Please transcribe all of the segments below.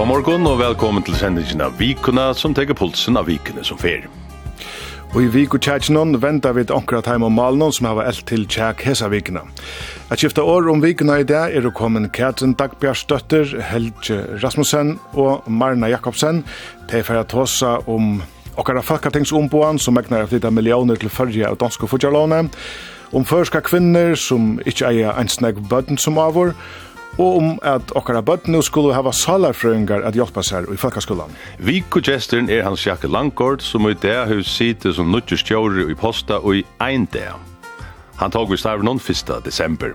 God morgon og velkommen til sendingen av Vikuna som teker pulsen av vikene som fer. Og i Viku Tjækjenon venter vi et akkurat heim om Malnån, som hava elt til Tjæk hesa vikina. Et skifta år om vikina i dag er å kommen Katrin Dagbjørstøtter, Helge Rasmussen og Marna Jakobsen. De fyrir tåsa om okkara fakkatingsomboan som egnar av millioner til fyrja av danske fudjalåne. Om førska kvinner som ikkje eier einsnegg bøtten som avår, og og om at okkara bøtt nu skulle hava salarfrøyngar at hjelpa seg i folkaskolan. Vikugjesteren er Hans Jakke Langkort, som i dag har sittet som nødgjørstjåre i posta og i ein dag. Han tog vi starv noen 1. desember.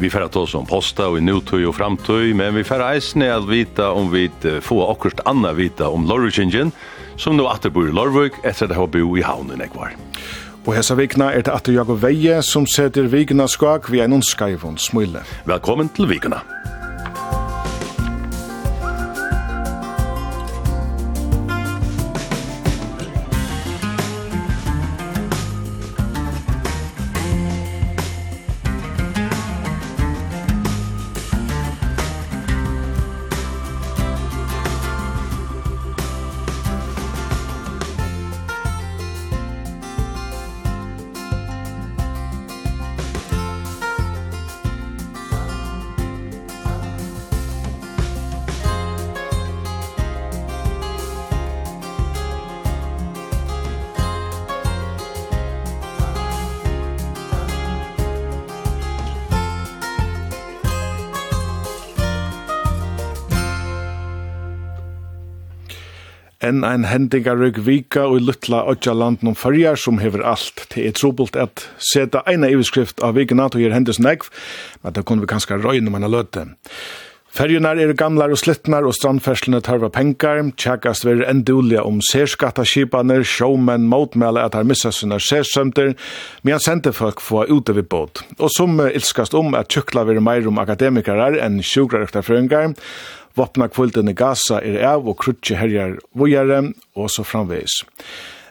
Vi færre ta oss om posta og i nutøy og framtøy, men vi færre eisne at vita om vi få akkurat anna vita om Lorvikingen, som nå atterbor i Lorvik etter at det har bo i havnen ekvar. var. Og hesa vikna er det Atter Jakob Veie som setter vikna skak via er noen skaivån smule. Velkommen til vikna. enn ein hendingarøg vika og i luttla odja landen om fyrjar som hever alt. Det er trobult at seta eina iverskrift av vikina til gjer hendes negv, men det kunne vi kanskje røyne om enn løte. Ferjunar er gamlar og slittnar og strandferslene tarva penkar, tjakast verir enn dulia om serskattaskipaner, showmen motmæle at har missa sina sersømter, men sende folk få ute vid båt. Og som ilskast om at tjukla verir meir om akademikarar enn sjuklarøktarfrøyngar, våpna kvulten i Gaza er av og krutje herjar vojare og så framveis.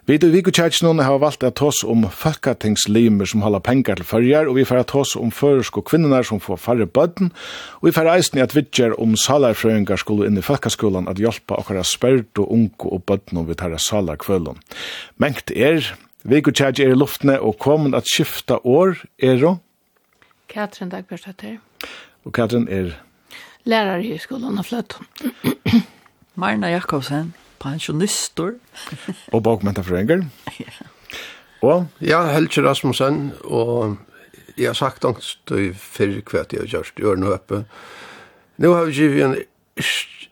Vi i Vikutjætsnån har valgt at tås om folketingslimer som holder penger til førjar, og vi får tås om føresk og kvinner som får færre bøtten, og vi får eisen i at vidtjer om salarfrøyngar skulle inn i folkeskolan at hjelpa okkara spært og unge og bøtten om vi tar salarkvølen. Mengt er, Vikutjæts er i luftene og kommer at skifta år, er og? Katrin Dagbjørstater. Og Katrin er lärare i skolan av flöten. Marna Jakobsen, pensionistor. og bakmenta frøynger. ja. Og ja, Helge Rasmussen, og jeg har sagt angst i fyrre kvæt jeg har gjort, gjør noe oppe. Nå har vi givet en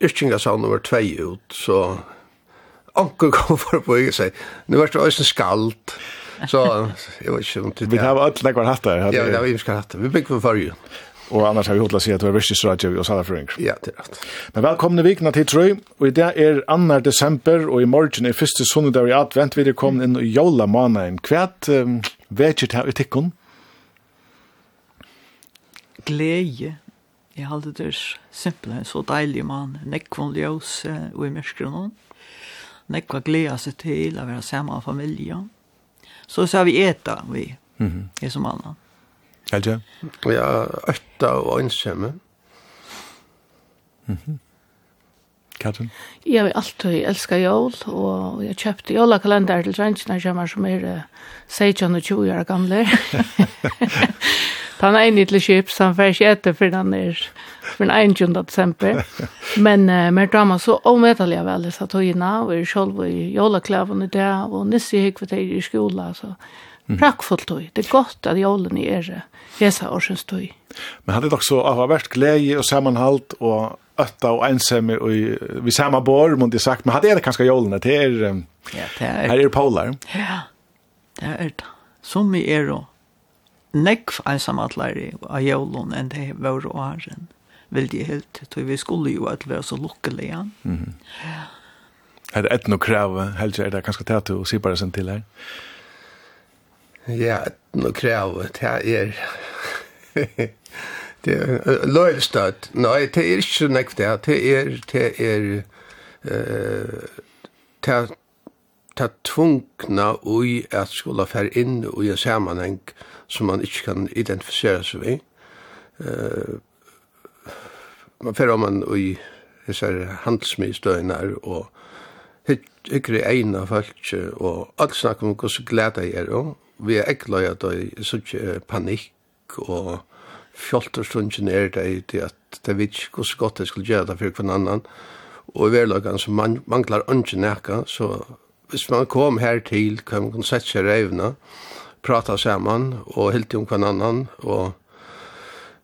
yrkingasavn nummer 2 ut, så anker kom for på ikke seg. Nå er det også skalt. Så jeg vet ikke om det er. Vi har alt lekvar hatt der. Ja, vi har alle hatt der. Vi bygger for forrige. Og annars har vi hodla sig at du er virkelig stradjev og salafrøyng. Ja, det er rett. Men velkomne vikna til Trøy, og i dag er 2. desember, og i morgen er første sundag i advent, vi er kommet inn i jola måneden. Hva er um, vekket her i tikkun? Gleie. Jeg halte det er simpelthen så deilig man. Nekvon ljøs og i mørskere. Nekva gleda seg til å være sammen med familien. Så så har vi eta, vi, mm -hmm. er som annan. Helt ja? Ja, øtta og ønskjemme. Mm -hmm. Katrin? Jeg vil alltid elska jól, og jeg kjøpte jólakalender til drengene kommer som er 16 og 20 år gamle. Han er enig til kjip, så han får ikke etter for han er for den 21. desember. Men uh, mer drama så omvettelig av alle, så tog jeg nå, og jeg selv i jólaklavene der, og nisse jeg gikk for det i skolen, så prakkfullt tøy. Det er godt at jålen er hesa årsens tøy. Men hadde dere så av vært glede og sammenhalt og ötta og ensamme og vi samme bor, må jeg sagt, men hadde det kanskje jolen? det er, ja, det er, her er polar. Ja, det er det. Som vi er og nekv ensamhetlæri av jolen enn det var og åren, vil de helt, tog vi skulle jo at vi er så lukkelige. Mm -hmm. Ja. Er det et noe krav? helst er det kanskje tæt og sipare sin til her? Ja. Ja, nå krever det er... det er løylstøtt. Nei, det er ikke så nekv det. Det er... Det er... Det ta tvungna ui at skulle fer inn ui a samanheng som man ikkje kan identifisera seg vi. Uh, man fer om man ui hessar handelsmistøynar og ykkri eina folk, og alt snakk om hvordan gleda jeg er, og vi er ekla at det er sånn panikk, og fjolterstundjen er det til at det vet ikke hvordan godt jeg skulle gjøre det for hver annan, og i verlagan så man, manglar ikke nekka, så hvis man kom her til, kan man sette seg revna, prata saman, og helt om hver annan, og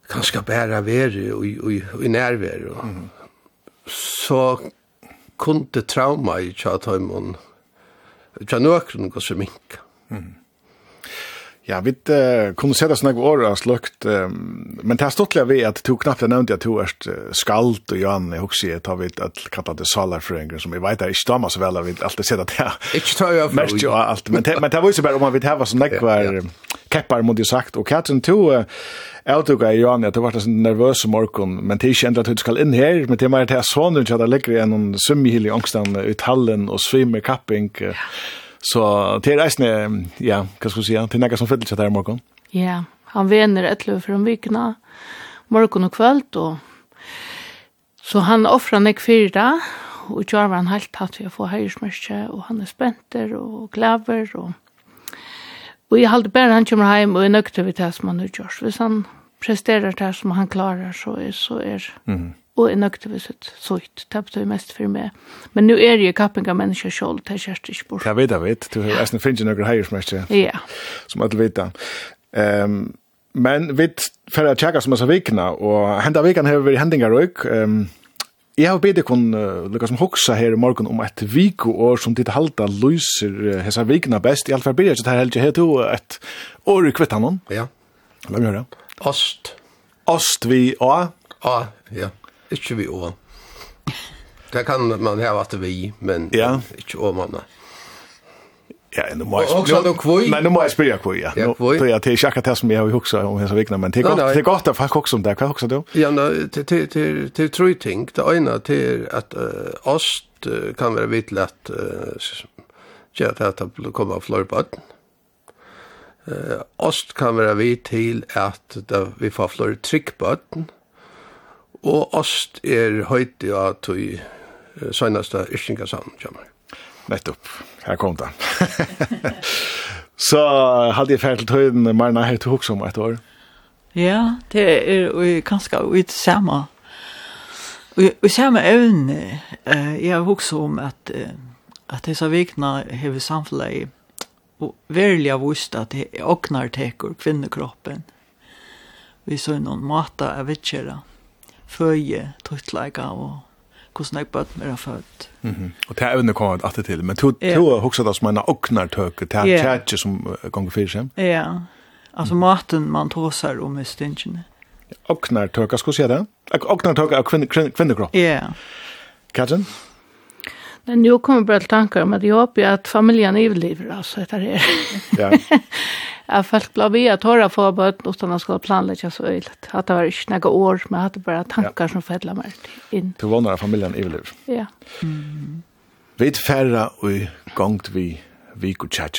kanskje bæra veri og og, og, og, og, og, og, og, og, så kunde trauma i tja taimon tja nøkron gos minka. Mm. Ja, vi uh, kunne se det snakk år av slukt, um, men det er stortlig vi at du knappt har nevnt at du er skalt og Jan, jeg husker jeg tar vi at kallet det salarfrøyngren, som jeg vet er ikke damer så vel, jeg vil alltid at det er Ikke tar jeg. Mest jo alt, men det var jo bare om man vil heva som nekvar, ja, ja keppar mot det sagt. Og Katrin, to avtuga i Johan, at du var sånn nervøs om morgen, men det er ikke enda at du skal inn her, men det er mer til at sånn at det ligger en summihil i ångstan i hallen og svimmer kapping. Så det är nästan ja, vad ska vi säga det er nekka som fyllelse der i morgon Ja, han vener etter för om vikna, morgon och kväll och Så han offrar nek fyra, og han helt hatt vi å få höjsmärke och han är spenter och glæver, och Og jeg halte bare han kommer hjem og er nøkter ved det som han har gjort. Hvis han presterer det som han klarer, så er, så er mm. og er nøkter ved sitt sånt. Det betyr mest for meg. Men nu er jeg kapping av mennesker selv, det er kjært ikke bort. Jeg vet, jeg vet. Du har nesten finnet noen heier som ikke, ja. som alle vet. Um, men vi får tjekke som er så vikene, og hendet vikene har vært hendinger også. Um, Jeg har bedt kun uh, lukka som hoksa her i morgen om et viko år som ditt halda lyser uh, hessa vikna best. I alle fall blir jeg ikke her heldig. Heter et år i kvittanon. Ja. La meg høre. Ost. Ost vi A? A, ja. Ikke vi å. Det kan man hava at vi, men ja. ikke å manna. Ja, nu må jeg spørge. Og kvøy? Nej, nu må jeg spørge kvøy, ja. Ja, kvøy. Det er til sjakka det som jeg har hukset om hans vikna, men det er godt, det er godt at folk hukser om det. Hva hukser du? Ja, det er tre ting. Det ene er at ost kan være vidt lett gjør det at det kommer florbaden. Ost kan være vidt til at vi får flor trykkbaden. Og ost er høyt i at vi søgnast av yrsningasamn kommer. Nettopp. Her kom den. så hadde jeg ferdig til høyden Marna her til Hoksum et år. Ja, det er ganske ut samme. Og samme evne, jeg har også om at, at disse vikene har samfunnet og verlig av oss at det åknar teker kvinnekroppen. Vi så noen mata av vittjere, føje, tøytleika og hos nek bøtten er født. Mm -hmm. Og det er evne kommet alltid til, men to er hoksa det som en oknartøk, det er tjætje som gonger fyrir seg. Ja, altså maten man tåsar om i stingene. Oknartøk, skal du si det? Oknartøk av kvinnekropp. Ja. Katjen? Men nu kommer bara tankar om att jag hoppas att familjen överlever alltså det här. Ja. Jag folk blir vi att höra för bort utan att ska planlägga så öligt. Att det var inte några år men att bara tankar ja. som fällde mig in. Du vann att familjen överlever. Ja. Mm. Vet färra och gångt vi vi går chatta.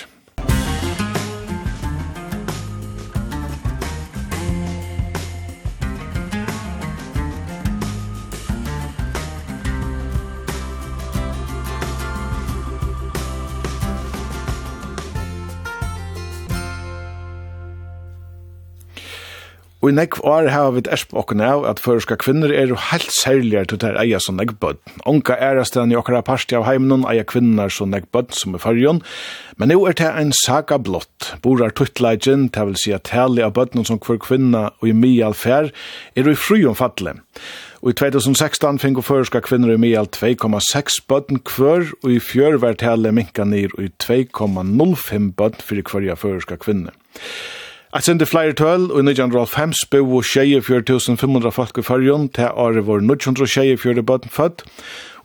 Og i nekv år har vi ersp okken av at føreska kvinner er jo helt særligere til å eia som nekv bød. Onka er stedan i okkara parsti av heimnen eia kvinner som nekv bød som er fargen, men nu er det en saga blått. Borar tuttleidjen, det vil si at tali av bøddnen som kvar kvinna og i mi alfer er jo i fru omfattelig. Og i 2016 finko føreska kvinner i mial 2,6 bøtten kvør, og i fjør var tali minka nir i 2,05 bøtten fyrir hverja føreska kvinner. Eit sindi flere tøl, og i 1905 bo 24.500 folk i fyrjon, til året var 924 bøtten født,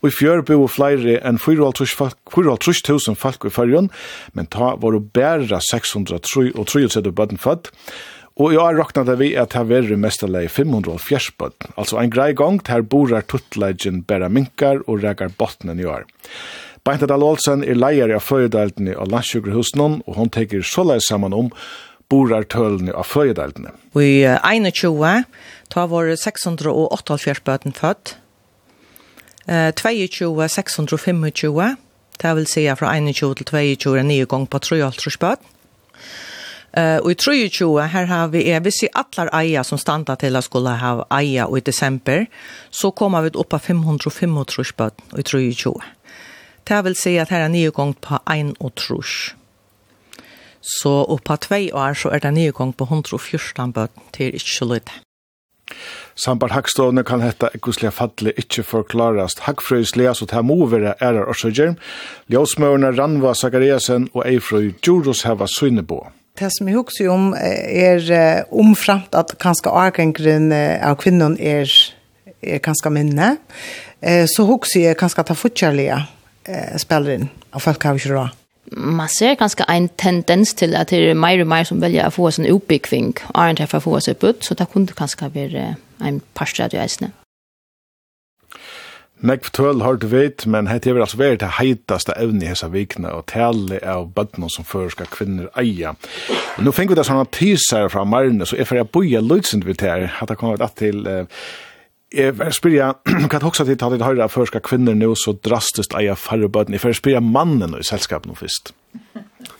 og i fjør bo flere enn 4.000 folk i fyrjon, men ta var bæra 633 bøtten født, Og jeg har råknet det vi at her verre mesterleg 540 bøtten, altså en grei gong her borar tuttleggen bæra minkar og regar bottnen i år. Beintet Dahl Olsen er leier av føyedeltene av landsjukkerhusen, og hon teker så leis saman om borar tølene av fløyedeltene. I 21 ta var 648 bøten født, 22 625, det vil si fra 21 til 22 er nye gong på 3,5 bøten. Uh, og i 23, her har vi, jeg vil si atler eia som standa til at skulle ha eia i desember, så kommer vi opp av 535 bøten i 23. Det vil si at her er nye gong på 1 og trus. Så oppa tvei år så er det nye nedgång på 114 bøten til ikke så lite. Sambar Hagstående kan hetta ekkuslega falli ikkje forklarast. Hagfrøyslega så det må være ærar orsøgjer. Ljøsmøverne Ranva Sakariasen og Eifrøy Djuros heva Søynebo. Det som jeg husker om er omframt at kanskje avgengren av kvinnen er, er kanskje minne. Så husker jeg kanskje at det fortjellige spiller inn og folk har ikke råd man ser ganska en tendens till att det är mer och mer som väljer att få en uppbyggning och inte för att få sig ut, så det kunde ganska vara en parsträd i ägstene. Nekv tøl har du vet, men hette er altså vært det heitaste evne i hessa vikna, og tale av bøttene som føreska kvinner eia. Nå finner vi det sånne teaser fra Marne, så jeg får jeg bøyer løytsint vi til her, at det kommer til... Uh, Jeg vil spørre, hva er også til at jeg hører før skal kvinner nå så drastisk eier færre bøten? Jeg vil spørre mannen i selskapet nå først.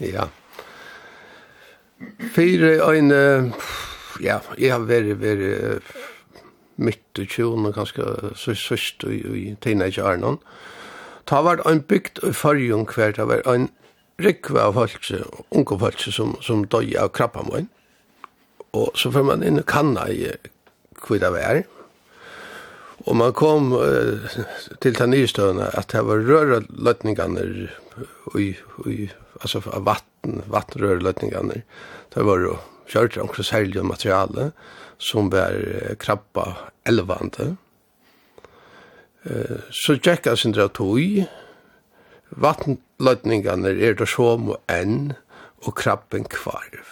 Ja. Fyre øyne, ja, jeg har vært, vært mitt og tjone, ganske søst i i teenage-arne. Det har vært en bygd i fargen hver, det har vært en rikve av folk, unge folk som, som døg av krabba. Og så får man inn og kanna i hva det var. Og man kom uh, til den nye støvende at det var røreløtningene i, i, altså av vatten, vattenrøreløtningene. Det var jo kjørt omkring særlig materiale som var krabba elvande. Eh, så tjekka sin dra tog. Vattenløtningene er det som og enn og krabben kvarv.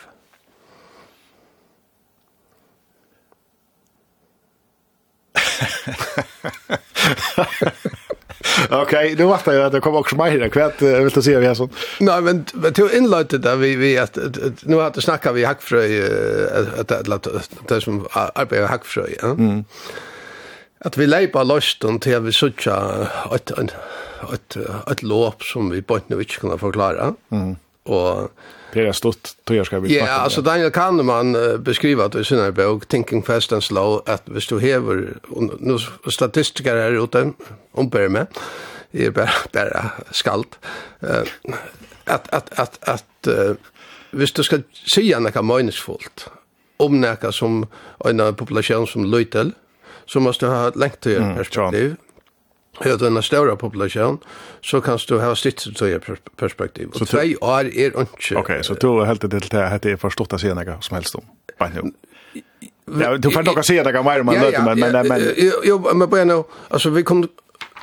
Okej, nu vart jag att det kommer också mig kvärt, jag vill du se vi är sånt. Nej, men till inlåt där vi vi att nu har det snackat vi hackfrö att att det som arbetar hackfrö, ja. Mm. Att vi leipar lösten till vi söka ett ett ett lopp som vi bara inte kan förklara. Mm. Och Det är stort tror ska vi Ja, alltså Daniel Kahneman beskriver det i sin bok Thinking Fast and Slow att hvis du hever nu statistiker är ute om på med är bara bara skalt eh att att att att hvis du ska se något meningsfullt om något som en population som lytel så måste du ha ett längt perspektiv. Ja, du en større population, så kan du ha sitt til perspektiv. Og tvei år er ikke... Ok, så du helt til det at det er forstått å si noe som helst om. Ja, du får nok se det kan mer man løter, men... men, men... Jo, men bare nå, altså vi kom...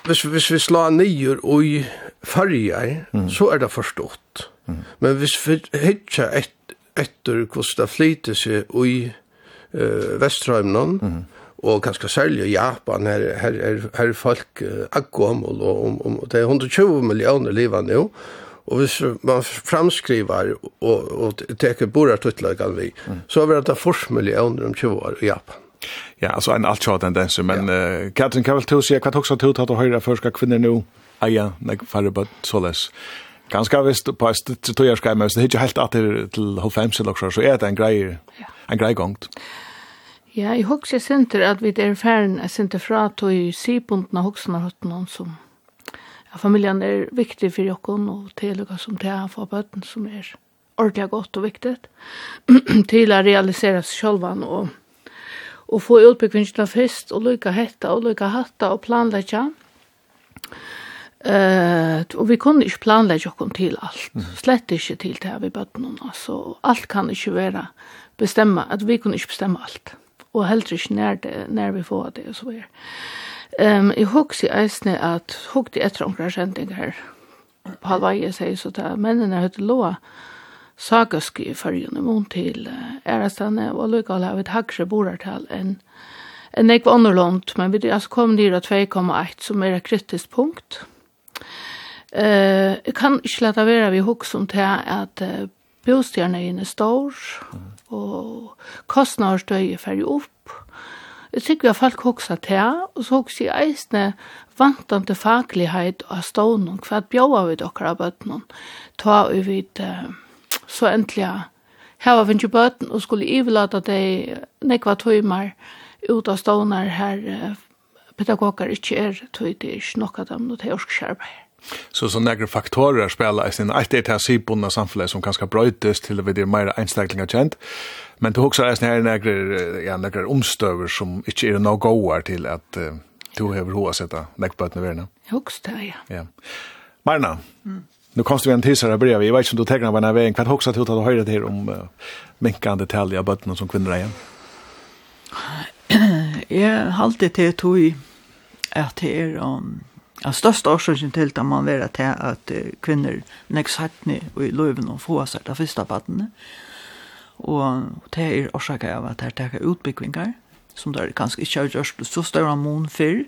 Hvis, hvis vi slår nyer og i farger, mm. så er det forstått. Mm. Men hvis vi hittar et, etter hvordan det flyter seg i uh, Vestrøymnen, mm og kanskje særlig i Japan, her, her, her, her folk uh, aggommel, og, og, og det er 120 millioner livet nå, og hvis man framskriver og, og teker borartuttlagene vi, mm. så er det 40 millioner om 20 år i Japan. Ja, altså en alt sjå tendens, men ja. uh, Katrin, kan vel til å si, hva tog så til å høyre først, skal kvinner nå eie, nek færre bøtt, så les. Ganske visst på et støtt til å gjøre skreimer, hvis det ikke helt at til 95 eller så er det en grei, en grei gongt. Ja. Ja, jeg husker sinter at vi er ferdig, jeg sinter fra tog i sybundna hoksna noen som ja, familien er viktig for jokken og tilukka som til å få bøten som er ordentlig godt og viktig til å realisere seg selv og, og få utbyggvinnsla først, og lykke hetta og lykke hatta og planlegja. Uh, og vi kunne ikke planlegge oss til alt, mm. slett ikke til det vi vi noen, altså alt kan ikke være bestemme, at vi kunne ikke bestemme alt og heller ikke nær, det, nær vi får det og så videre. Um, jeg husker eisne at hukte etter omkring her, på halvveie sier så da mennene høyte lå sagaski i fyrjun i mån til ærestane og lukkall av et hagre borartal enn en var underlånt, men vi altså kom nira 2,1 som er et kritisk punkt. Uh, jeg kan ikke leta være vi hukk som til at uh, bostjerne inne stor, mm og kostnadsstøy er ferdig opp. Jeg tykker at folk hoksa til, og så hoksa i eisne vantande faglighet av stånden, hva bjóa vi dere av bøtnen, ta vi vid så endelig her var vi ikke bøtten og skulle ivelata deg nekva tøymer ut av stånden her pedagoger ikke er tøy, det er ikke nok av dem, det er orskskjerbeir. Så så några faktorer spelar i sin att det här sibunda samhället som ganska brötes till vid det mer einstaklingar känt. Men det också är här några ja några omstöver som inte är några goar till att uh, du över hur att sätta näckbötna värna. Högst ja. Ja. Marna. Mm. Nu kommer vi en tisare här bredvid. Jag vet inte om du tänker på den här vägen. Vad också att du höjde till om uh, minkande detaljer av bötterna som kvinnor är. Jag har alltid till att det är om Den största orsaken till att man vera att, at kvinnor nek sattne och i löven och få sig det första badene. Och det är orsaken av att det er teka som det kanske inte har gjort så større mån för.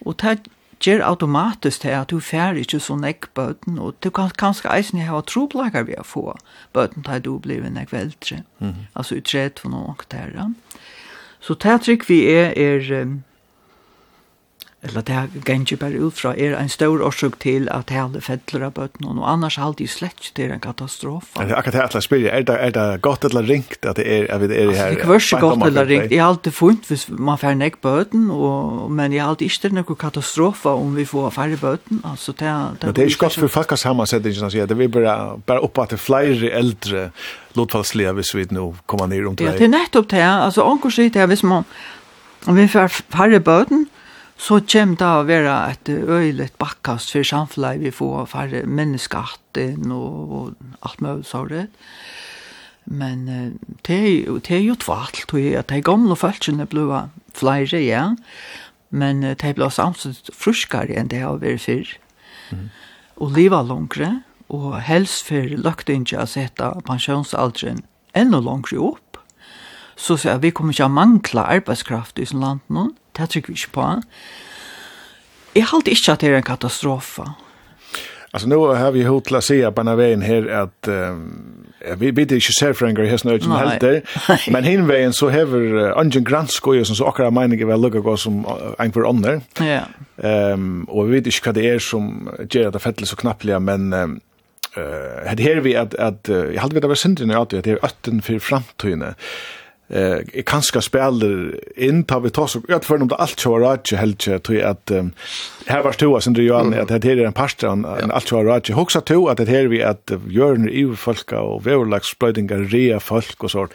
Och det ger automatiskt det att du fär inte så näck böten och du kan kanskje eisen har troplagar vi å få bøten til du blir nek veldre, mm -hmm. Alltså utrett från något där. Så det tryck vi är är... Um, eller det ganger bare ut fra, er en stor årsøk til at det hele fettler av bøtten, og annars har det slett det en katastrofe. Er Det akkurat det jeg spiller, er det, er det godt eller ringt at det er, at det er her? Det er ikke godt eller ringt, jeg har alltid funnet hvis man får nek bøtten, og, men jeg har alltid ikke noen katastrofe om vi får færre bøtten, altså det det Men det er ikke godt for folk har sammensetningen, det er bare, bare oppe at det er flere eldre lotfallslige hvis vi nå kommer ned om det. Ja, det er nettopp det, altså, onker sier det, hvis man, om vi får færre bøtten, så kommer det å være et øyelig bakkast for samfunnet vi får færre menneskehatten og, og alt mulig sånt. Men det er, det er jo tvalt, tror jeg, at de gamle følelsene ble flere, ja. Men de ble samtidig fruskere enn det har vært før. Mm. Og livet langere, og helst for løkte ikke å sette pensjonsalderen enda langere opp. Så sier vi kommer ikke å mangle arbeidskraft i sånn land noen det trykker vi ikke på. Jeg halte ikke at det er en katastrofe. Alltså nu har vi hot la se på vägen här att um, vi vet inte ser Franker har snöt ju helt där. Men hin vägen så har uh, Angen Gransko ju som så akra mening väl lugga gå som en för ånder. Ja. Ehm och vi vet inte vad det är som ger det fettel så knappliga men um, uh, det här vi att att jag hade vet det var synd när att det är ötten för framtiden eh uh, kanska spelar in tar vi tar så jag för om det allt så rätt helt tror jag att um, här var stora som du gör mm. att det är en pastor en ja. allt kör rätt huxa to att det här vi att gör i folka och vävlax splödingar rea folk och sånt.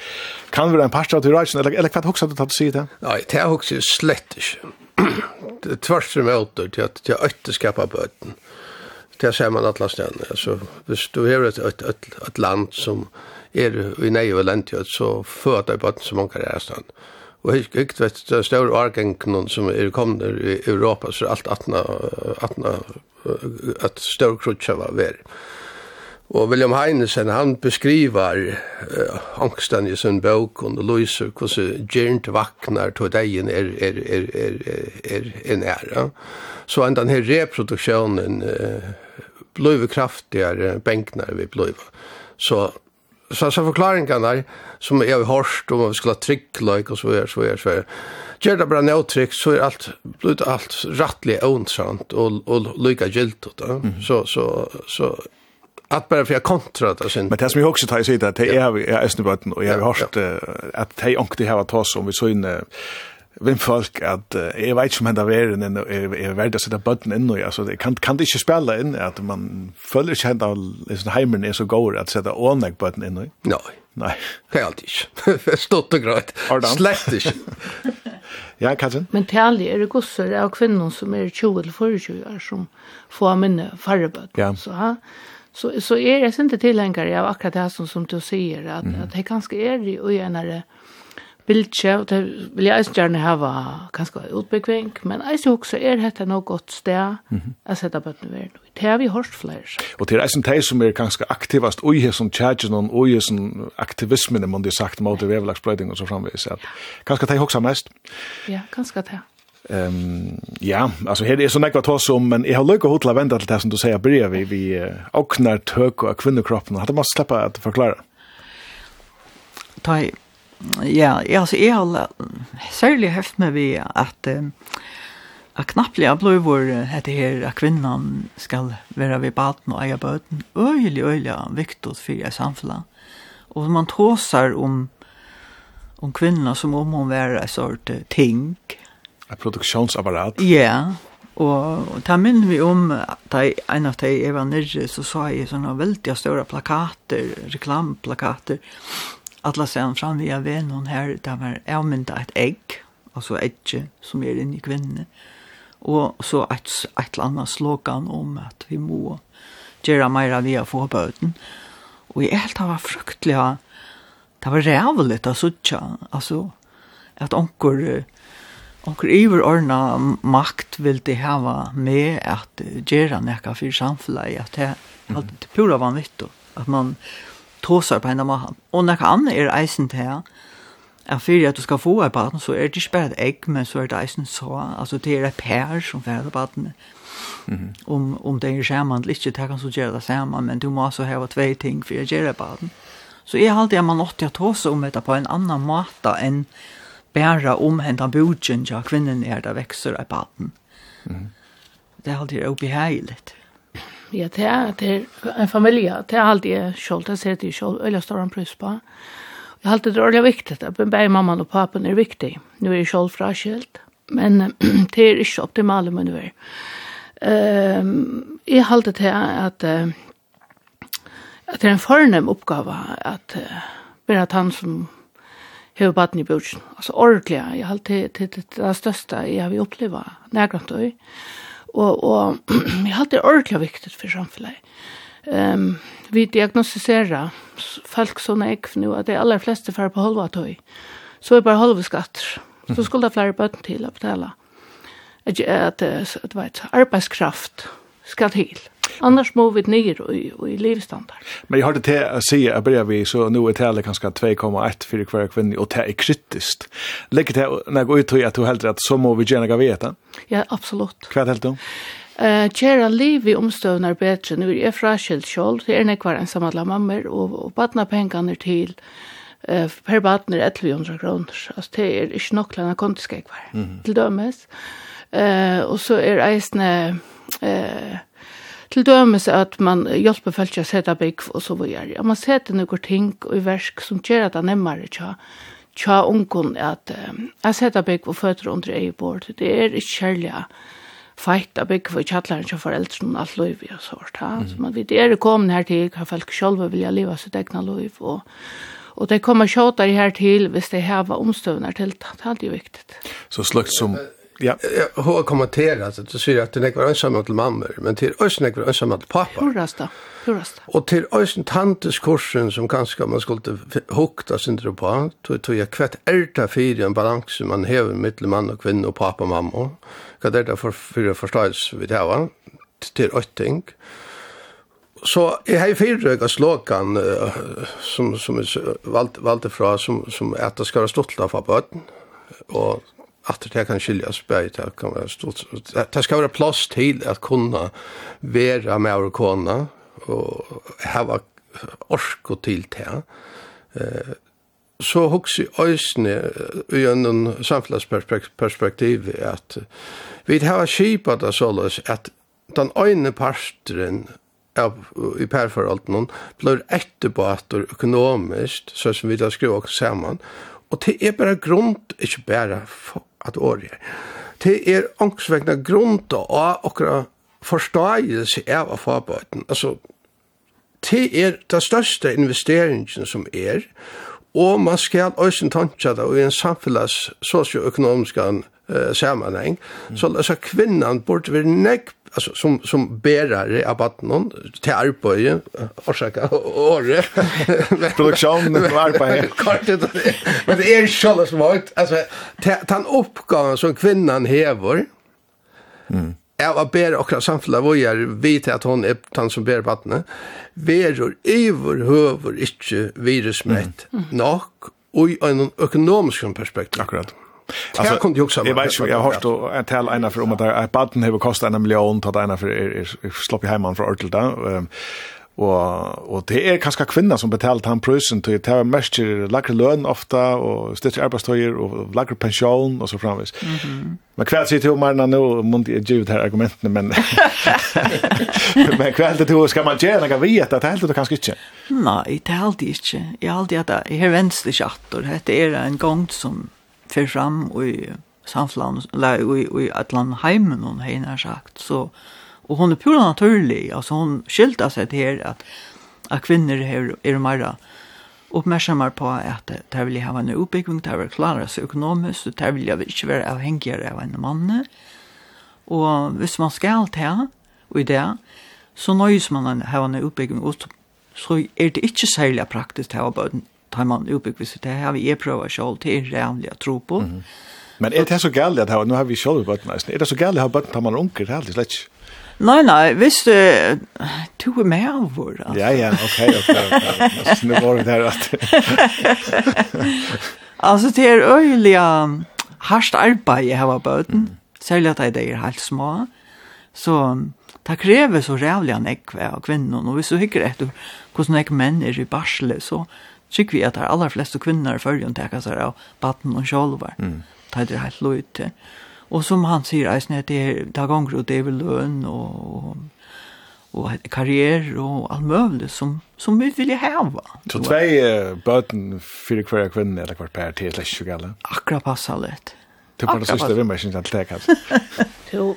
Kan vi en pastor till rätt eller eller vad huxa att ta sig det? Nej det huxa slett det tvärs emot det att jag ötte skapa böten. Det ser man alla ställen. Alltså hvis du har ett, ett, ett land som er i nei og lent så føder jeg bøtten som mange er stand. Og jeg ikke vet, det er større årgengen som er kommet i Europa, så alt 18, 18 at større krutsa var veri. Og William Heinesen, han beskriver uh, angsten i sin bøk, og lyser hvordan gjernt vaknar til degen er, er, er, er, er, er nære. Så enn denne reproduksjonen uh, bløyve kraftigere benknar vi bløyve. Så så så förklaringarna som jag har hört om vi skulle tryckla och så vidare så vidare så vidare. gör det bara no trick så är allt blut allt rättligt ontrant och och lika giltigt mm. så så så att bara för jag kontra det sen. Men det som jag också tar sig det är jag är snubben och jag har hört att hej onkel det här var tas om vi så inne vem folk at eh jag vet ikke om hända värden än er värd å sette bøtten inn, og altså, det kan kan det inte spela in att man följer sig hända liksom hemmen er så god at sette ånegg att sätta onlag Nei. in nu. Nej. Nej. Helt inte. Stått och grejt. Slett ikke. Ja, Katrin? Men tali er det gosser av kvinnor som er 20 eller 24 år som får minne færre bøtten. Ja. Så, ha? så, så er jeg ikke tilhengere av akkurat det som, som du sier, at, mm. at det ganske er i øynere mm vilje, og det vil jeg eisen gjerne hava kanskje utbyggving, men eisen også er dette noe godt sted mm -hmm. å sette bøttene ved nå. Det har vi hørt flere. Og det er eisen de som er kanskje aktivast og i som tjadjen og i som aktivismen, man har sagt, mot vevelagsbrøyding og så framvis. At, kanskje de også mest? Ja, kanskje det. Ehm ja, alltså här är så näkva tås om men jag har lucka hotla vända till det som du säger börjar vi vi och tök hög och kvinnokroppen hade man släppa att förklara. Ta ja, altså, jeg har særlig høft med vi at uh, at knapplig av heter här her at kvinnan skal være ved baden og eie bøten, øyelig, øyelig viktig for jeg samfunnet. Og man tåser om, om kvinnan som om hon var en sort ting. Et produktionsapparat. Ja, og, og ta minner vi om at en av de jeg var nere, så sa jeg sånne veldig store plakater, reklamplakater, alla sen fram via vännen här där var ärmynda ett ägg alltså ägg som är inne i kvinnan och så ett ett annat slogan om att vi må göra mera via få böten och i helt var fruktliga det var rävligt att sucha alltså att onkur onkur överordna makt vill det hava med att göra näka för samhället att det, att det pura vanligt då att man tåsar på henne maha. Og noe annet er eisen til her, er fyrir at du skal få et baden, så er det ikke bare et egg, men så er det eisen så, altså det er et pær som fyrir baden. Mm -hmm. om, om det er sammen, ikke det kan så gjøre det samme, men du må også ha tve ting for å gjøre et baden. Så jeg har alltid at man åtte at tåsa om dette på en annan måte enn bare om hentan budgen, ja, kvinnen er det vekser et baden. Mm -hmm. Det halte jeg er obeheiligt. Ja, det er, det er en familie, det er alltid jeg selv, det ser jeg selv, øyla står han prøys på. Jeg har alltid det ordentlig viktig, at bare mamman og papen er viktig. Nu er jeg selv fraskilt, men det er ikke optimale, men nu er. Um, jeg har alltid det at, at det er en fornem oppgave, at bare at han som har baden i bjørsen, altså ordentlig, jeg har alltid det, det, det, det største jeg har opplevd, nærgrant og Og, og jeg har det ordentlig viktig for samfunnet. Um, vi diagnostiserer folk som er ikke nå, at de aller fleste får på halva tøy. Så er det bare halva skatter. Så skulle det flere bøten til å betale. At, at, at, at, at arbeidskraft skal til. Annars må vi ner i, i livstandard. Men jag har det till att si, jeg börjar vi så nu er tallet kanske 2,1 för kvar kvinne, och det är kritiskt. til, det när går ut att du helt at så må vi gärna veta. Ja, absolut. Vad helt då? Eh, kjæra liv i omstøvnar bedre, nu er fraskilt kjold, det er nekvar ensamadla mammer, og, og badna pengene til eh per barn är 1100 kroner. Altså, det är inte nog långa kontiskekvar. Mm. Till dömes. Eh och så är eisne eh Til dømes at man hjelper folk å sette bygg og så videre. Ja, man setter noen ting i versk som gjør at det er nemmere tja, tja ungen at um, jeg setter bygg og føtter under ei bord. Det er ikke kjærlig feit av bygg for kjattlaren til foreldrene og alt løyv og så. Ja. Mm. Så man vet, er det kommet her til hva folk selv vil leva sitt egna løyv og Og det kommer kjøter her til hvis det heva omstøvner til, det er alltid viktig. Så sløkt som Ja. Hon kommenterar så att säger att den är ensam till mamma, men till ösn är ensam till pappa. Hurrast då. Hurrast. Och till ösn tantes kursen som kanske man skulle hukta sin tro på, tog tog jag kvätt ärta för en balans som man häver mellan man och kvinna och pappa och mamma. Vad det där för för förstås vi det va? Till ting. Så jeg har ju fyra slogan som som är valt valt ifrån som som att det ska vara stolta för bøten. och at det kan skiljas bæg, det kan være stort det ska vara plass till att kunna vara med och kunna och ha ork til det eh så huxi ösne i en samfunnsperspektiv, att vi har skipat det således att den øyne parten av i perforalten blir etterbater økonomisk, så som vi da skriver oss sammen. Og det er bare grunn, ikke bare at året er. Det er angstvekkende grunn til å akkurat forståelse av farbøten. Altså, det er den største investeringen som er, og man skal også tanke det i en samfunns sosioøkonomisk uh, sammenheng. Mm. Så altså, kvinnan burde være nekk alltså som som bärare av barnen till arbete orsaka åre. Produktion av arbete. Kortet men det är själva smart. Alltså han uppgåvan som kvinnan häver. Mm. Av att akkurat och hvor jeg vet att hon är den som bär barnen veror høver inte virusmett mm. nok og i en ekonomisk perspektiv. Akkurat. Alltså kunde ju också Jag vet ju jag har hört att tala ena för om att att baden har kostat en miljon att ena för är slopp i hemman för Örtel där. Og, og det er kanskje kvinner som betalte han prøysen til det var mest lagre løn ofte, og styrke arbeidstøyer, og lagre pensjon, og så framvis. Mm -hmm. Men hva sier til Marna nå, må jeg ut her argumentene, men, men hva er det til, skal man gjøre noe vi etter, det er helt det kanskje ikke? Nei, det heldur ikke. Jeg heldur at jeg har venstre kjatter, det er en gang som fer fram i samflaun, eller i, i atlan heimen hon har sagt, så, og hon er pura naturlig, altså hon skilta seg til her at, at kvinner her er meira uppmärksammar på at det vil ha en utbygging, det vil klara seg økonomisk, det vil ikke være avhengigere av en mann. Og hvis man skal til, og i det, så nøys man en, ha en utbygging, og så er det ikke særlig praktisk å ha bøten tar man utbyggvis det här vi är prövar själv till rämliga tro på. Mm -hmm. Men er det så galt at ha nu har vi selv bort nästan. Är det så galt at ha bort tar man unker onkel helt slätt. Nei, nei, hvis du tog er med av vår, altså. Ja ja, ok, ok, ok. Okay. Nu var det her, at... Altså, det er øyelig hardt arbeid jeg har bøten, mm. særlig at det er helt små. Så det krever så rævlig en ekve av kvinnen, og hvis du hikker etter hvordan jeg menn er i barsle, så tycker vi at att de allra flesta kvinnor följer inte jag sig av baden og sjolvar. Mm. Det er helt lojt. Og som han sier, det är det här gånger og det er vel løn og, og karriere og alt mulig som som vi vil ha va. Så uh, bøten for hver kvinne eller kvar per till slash galla. Akra passar lätt. Det var det sista vi mest inte det, kanskje. Jo,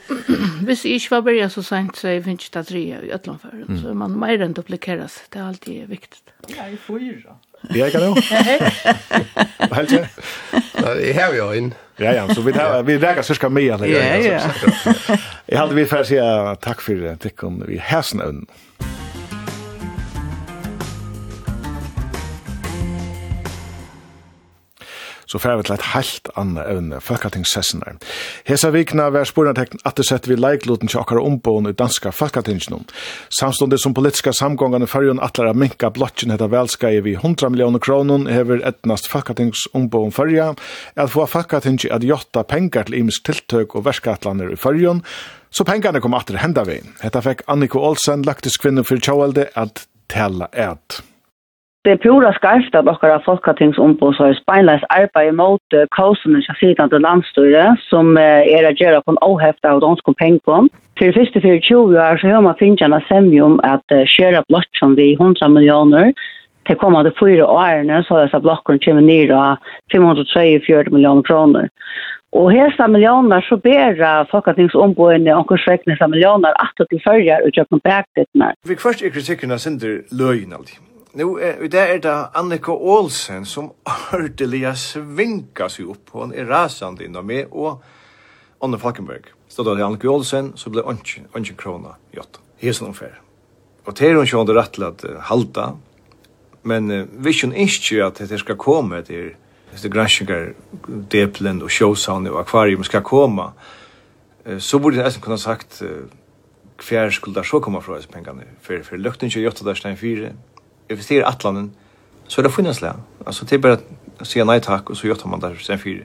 hvis jeg ikke var bare så sent, så jeg finner ikke det tre i Øtland før. Så man må rent duplikeres. det er alltid viktig. Ja, i fyra. Ja, ikke det? Helt det? Jeg har jo inn. Ja, ja, så vi, tar, vi rækker cirka mye. Ja, ja. Jag hade vi för att säga tack för det, tikkum i hæsen øvnen. så fer vi til et helt annet evne, Falkatingssessenar. Hesa vikna vær spurnartekn at det setter vi leikloten til okkar ombån i danska Folketingsen. Samståndet som politiska samgångan i fyrjun atlar a minka blotjen heta velskei vi 100 millioner kronon hever etnast Falkatings ombån fyrja, at få Folketingsen at jotta pengar til imisk tiltøk og verskatlander i fyrjon, Så pengarna kom atter henda vi. Hetta fekk Anniko Olsen, laktisk kvinne for tjåelde, at tala eit det er pura skarft at att Folketingsombud så er speinleis arbeid mot kausen i til landstyre som er att göra på en ohäfta av donsk och penkom. För första för 20 år så har man finnarna semjum at köra blott som vi 100 millioner til kommande fyra årene, så er disse blokkene kommer ned av 543 millioner kroner. Og hesa millioner så ber Folketingsombudene og kursvekne millioner at det følger utjøkken kjøkken på ektittene. Vi først er kritikken av Sinder løgn alltid. Nu, eh, i dag er det Annika Olsen som ordelig svinka seg opp, og han er rasande innom meg, og Anne Falkenberg. Stod det Annika Olsen, så ble ønsken krona i åtta. Hesen omfær. Og det er hun sjående rett til at uh, halta, men uh, vi kjønner ikke at det skal komme til det granskningar, deplen og sjåsavn og akvarium skal komme, uh, så borde jeg nesten kunne sagt uh, hver skulle der så komme fra disse pengene, for, for løkten ikke gjøtta der stein fire, investerar i Atlanten så är det finnansliga. Alltså det är bara att säga nej tack och så gör man det sen fyra.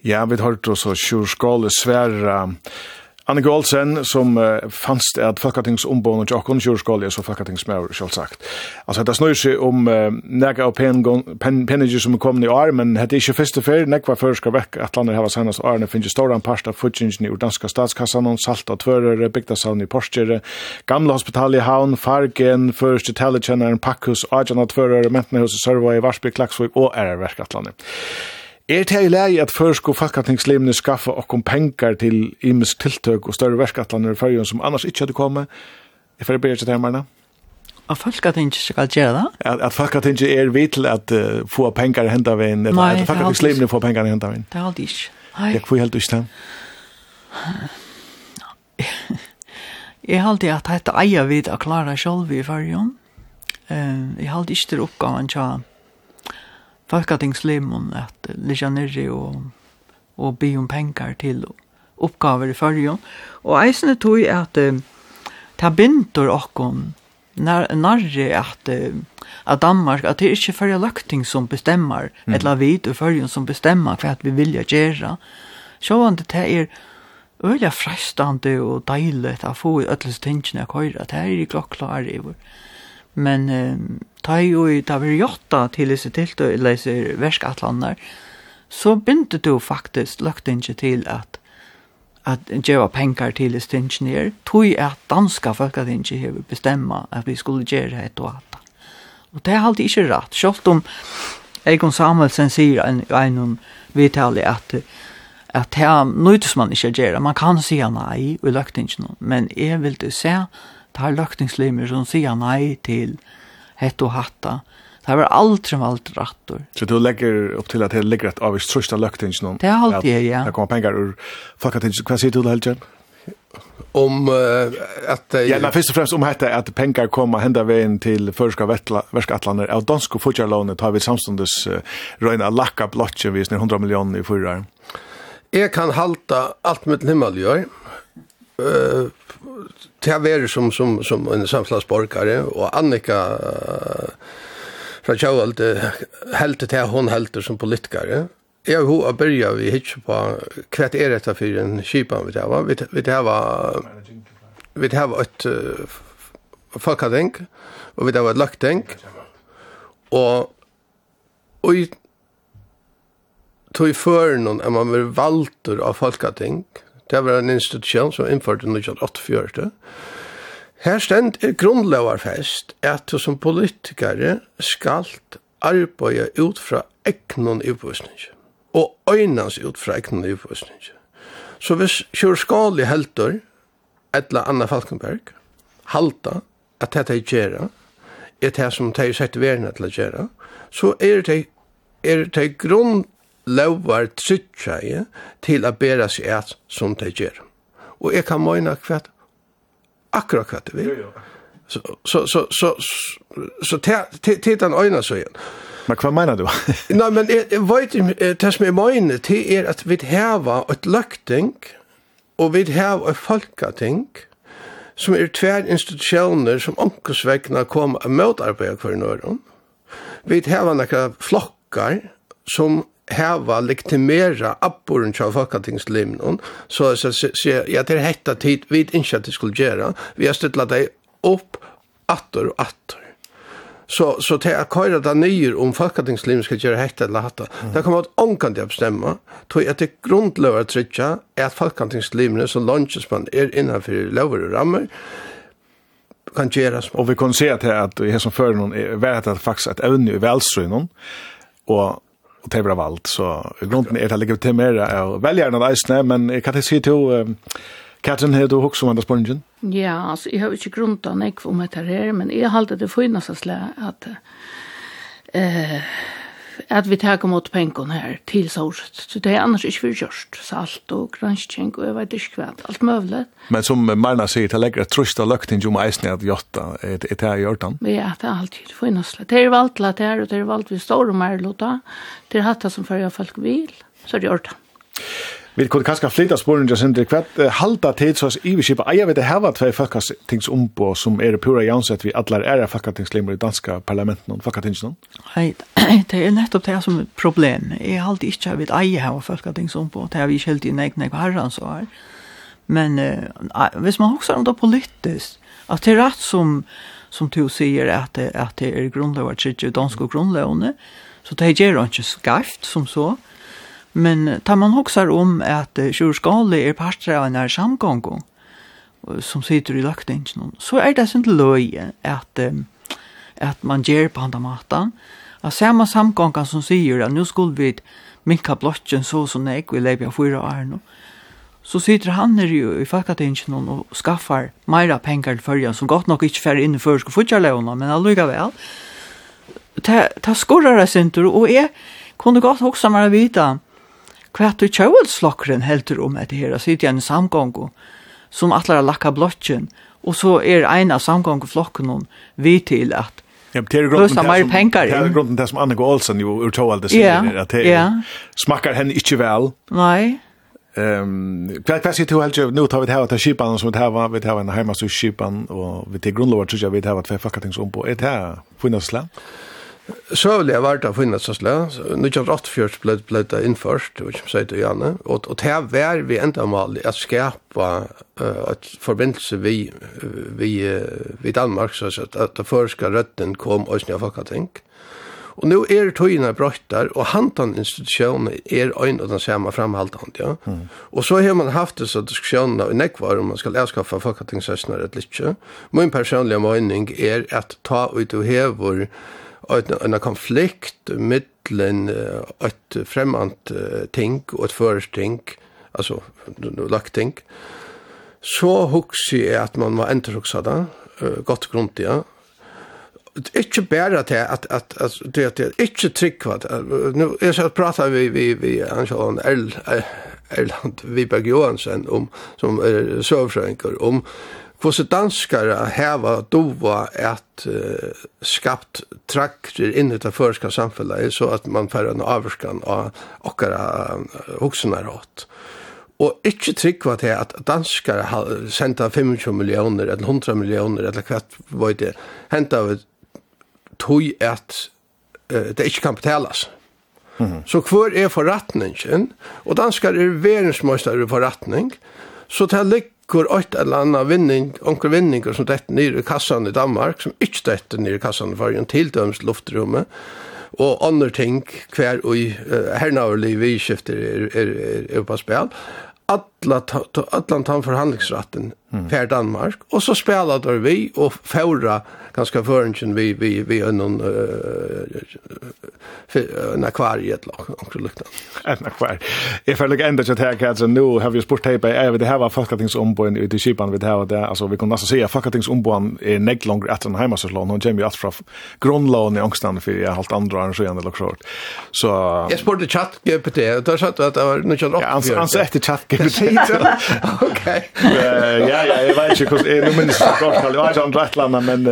Ja, vi har hört oss och tjurskål svära Annika Olsen, som uh, fannst at Falkatingsomboen og Jokkon Kjørskål er så Falkatingsmauer, selvsagt. Altså, det snøy seg om uh, nega av penninger som er kommet i år, men det er ikke første fer, nekva før skal vekk at landet heva senast årene finnes en parst av futsingen i Urdanska statskassan, salt av byggda bygdasavn i Porsche, gamle hospital i Havn, Fargen, første telekjenneren, Pakkhus, Ajan av tvørere, Mentenhus i Sørvåg, Varsby, Klaksvig og Æreverk at landet. Er det i lei at førsku fakkatingslemene skaffa okkom pengar til imisk tiltøk og større verskatlander i fyrjun som annars ikkje hadde kommet? Jeg fyrir byrja til temarna. At fakkatingslemene skal gjøre det? At, at fakkatingslemene er vi til at uh, få pengar henta vein, eller at fakkatingslemene får pengar henta vein. Det er aldri ikke. Nei. Det er helt ikke det? Jeg har alltid at dette eier vi å klare selv i fyrjun. Uh, jeg har alltid ikke til oppgaven til folketingslimon at ligga nirri og, og bi om penger til oppgaver i fyrjon. Og eisne tog at uh, ta bindur okkon när at, uh, at Danmark at det er ikke förra løkting som bestemmer, mm. eller vid og fyrjon som bestemmer för at vi vilja gjera. Så det er øyla frestande og deilig att få ödlöst tingene att köra. Det här är klockklar i vår men eh, ta jo i ta vi jotta til disse tiltøy, eller disse verskatlander, så begynte du faktisk lagt ikke til at at gjøre penger til disse tingene tog at danska folk at ikke har bestemma at vi skulle gjøre et og alt. Og det er alltid ikke rett, selv om Egon Samuelsen sier en, en om at at det er nøytes man ikke gjøre, man kan si nei i løktingen, men jeg vil du se tar løkningslimer som sier nei til hett og hatta. Det har aldri valgt rattor. Så du legger opp til at det ligger et avvist trøst av løkningen? Det er alltid, ja. ja. Det kommer penger ur folketinget. Hva sier du det, Helgen? Om uh, at... Uh, ja, men først og fremst om dette at penger kommer henda veien til førska verskatlander. Av dansk og fortjærlånet tar vi samståndes uh, lacka lakka blotje vis 100 millioner i fyrre. Jeg kan halta alt mitt himmel gjør. Uh, till vara som som som en samhällsborgare och Annika uh, fra Kjøvald helt till hon helt som politiker. Jag har hun börja vi hitch på kvätt är detta för en skipan vi där vi vi var vi där var ett folkadänk och vi där var ett og och och tog i noen är man väl valter av folkadänk Det var en institution som innførte 1984. Her stend er grunnlovarfest at du som politikare skal arbeide ut fra egnon utvisning og øynans ut fra egnon utvisning. Så hvis kjørskali helter etla Anna Falkenberg halta at dette er gjerra er det som de sett verden til å gjøre, så er det, er det grunn lovar trytja ja, til a bera seg et som de gjør. Og jeg kan møyna kvart, akkurat kvart det vil. Så, så, så, så, så, til den øyna så igjen. Men hva mener du? Nei, men jeg, jeg vet ikke, det som jeg mener til er at vi har et løkting, og vi har et folketing, som er tver institutioner som omkosvegna kom og motarbeid hver nøyron. Vi har noen flokkar som hava legitimera apporen tja folketingslimnon, så jeg sier, ja, det er hetta tid, vi vet ikke at det skulle gjøre, vi har støtla deg opp, attor og attor. Så, så te jeg køyre det nye om folketingslimen skal göra hetta eller hatta, mm. det kommer at onkan det bestämma. Tror tog at det grunnløver å trykke er at folketingslimene som lunsjesmann er innan lover og rammer, kan göras. Og vi kan se at det er som för någon er at det faktisk er et evne i velsøgnen, og och det är bra valt så i grunden är det ligger till mer av väljarna där snä men jag kan inte se till Katrin har du också vandrat spongen? Ja, altså jeg har inte grundat nek om det her men jeg har alltid det finnes at att eh at vi tar mot pengene her til sorset. Så det er annars ikke vi gjørst. Salt og granskjeng og jeg vet ikke hva, alt mulig. Men som Marna sier, det legger et trøst av løkting om eisen at jotta, er det her gjørt han? Ja, det er alltid finnes. Det er valgt til at det er, og det er valgt vi står og mer låta. Det er hatt det som følger folk vil, så er det gjørt han. Vi kunne kanskje flytta sporen til Sindri, hva halda tid så i vi kjipa, jeg vet det her var tvei fakkatings som er pura jansett vi allar er fakkatingslimmer i danska parlamenten og fakkatingsnån? Nei, det er nettopp det som er problem. Jeg halda ikke jeg vet eie her fakkatings det har vi ikke helt i nek nek herran så her. Men uh, hvis man hoksar om det politisk, at det er rett som, som du sier at, det, at det er grunnløy, at dansk og grunnløy, så det gjør ikke skarft som så, Men tar man hoxar om at tjurskalet er parter av en her samgångo som sitter i løktingen, så er det sin løye at, at man gjør på andre maten. Av samme samgångan som sier at nå skulle vi minka blotjen så som så nek, vi lever av fyra år nå, så sitter han her jo i fakkatingen og skaffar meira pengar til fyrja, som godt nok ikke fer inn i fyrsk og futjarleona, men allukka vel. Ta, ta skorrar jeg sinter, og jeg kunne godt hoksa meg vita hva du kjøvelslokkeren helter om etter her, og sitter igjen i samgångo, som atler har lakka blotjen, og så er en av samgångoflokken vi til at Ja, det är grunden där som pengar. Det er grunden där som Annika Olsen jo ju uttalar det sier, yeah, at det yeah. smakar henne ikke vel. Nei. Um, hva, hva sier du helt nå tar vi det här att skipan som vi tar var vi tar här en hemma så skipan och vi till grunnlover, tror jeg vi tar vad för fucking som på ett här på Søvlig var det å finne seg slag. 1984 ble, ble det innførst, og ikke sier det Janne. Og, og här var vi enda mal att skapa uh, et forbindelse vi, vi, vi Danmark, så at, at det førska røtten kom og snøy folk ting. Og nå er tøyene brøtt der, og institution er øyn og den samme framhaltende, ja. Mm. Og så har man haft disse diskusjonene i nekvar om man skal avskaffe folketingssøsner ett litt. Min personlige mening er at ta ut og hever en konflikt mittlen ett främmant ting och ett först ting alltså lagt ting. Så huxar jag att man var inte huxa där gott grund ja. Ikke bare til at, at, at, at, at det er ikke trygg at, nu jeg skal prata vi, vi, vi Ansjøen Erland Viberg Johansen om, som er søvfrøyngur om Hvordan danskare heva dova at uh, skapt trakter inn i det førska samfunnet så at man færre en avvarskan av okkara voksne uh, rått. Og ikkje tryggva til at danskare har senda 25 millioner eller 100 millioner eller hva var det hentet av tog at uh, det ikkje kan betalas. Mm -hmm. Så hver er forretningen, og danskare er verdensmøystere i forretning, så det ligger kor åt eller annan vinning, onkur vinningar som dette nere i kassan i Danmark, som ikke dette nere i kassan i fargen, til døms luftrummet, og andre ting hver og uh, hernaverlig vidskifter er, er, er, er på spil, at alla tan förhandlingsrätten mm. för Danmark och så spelade vi och förra ganska förringen vi vi vi någon en akvariet lag och lukta. En akvariet. Jag i look ända till här kanske nu have you sport tape I have have a fucking things on boy i det skipan vi with how där alltså vi kunde nästan se on boy är neck longer at den hemma så och Jamie att från grundlån i ångstan för jag halt andra än så igen lock short. Så Jag sportade chat GPT. då sa att det var något annat. Ja, han sa i chat GPT tid. Okej. Ja, ja, jag vet inte hur nu minns jag kort kall. Jag har rätt landa men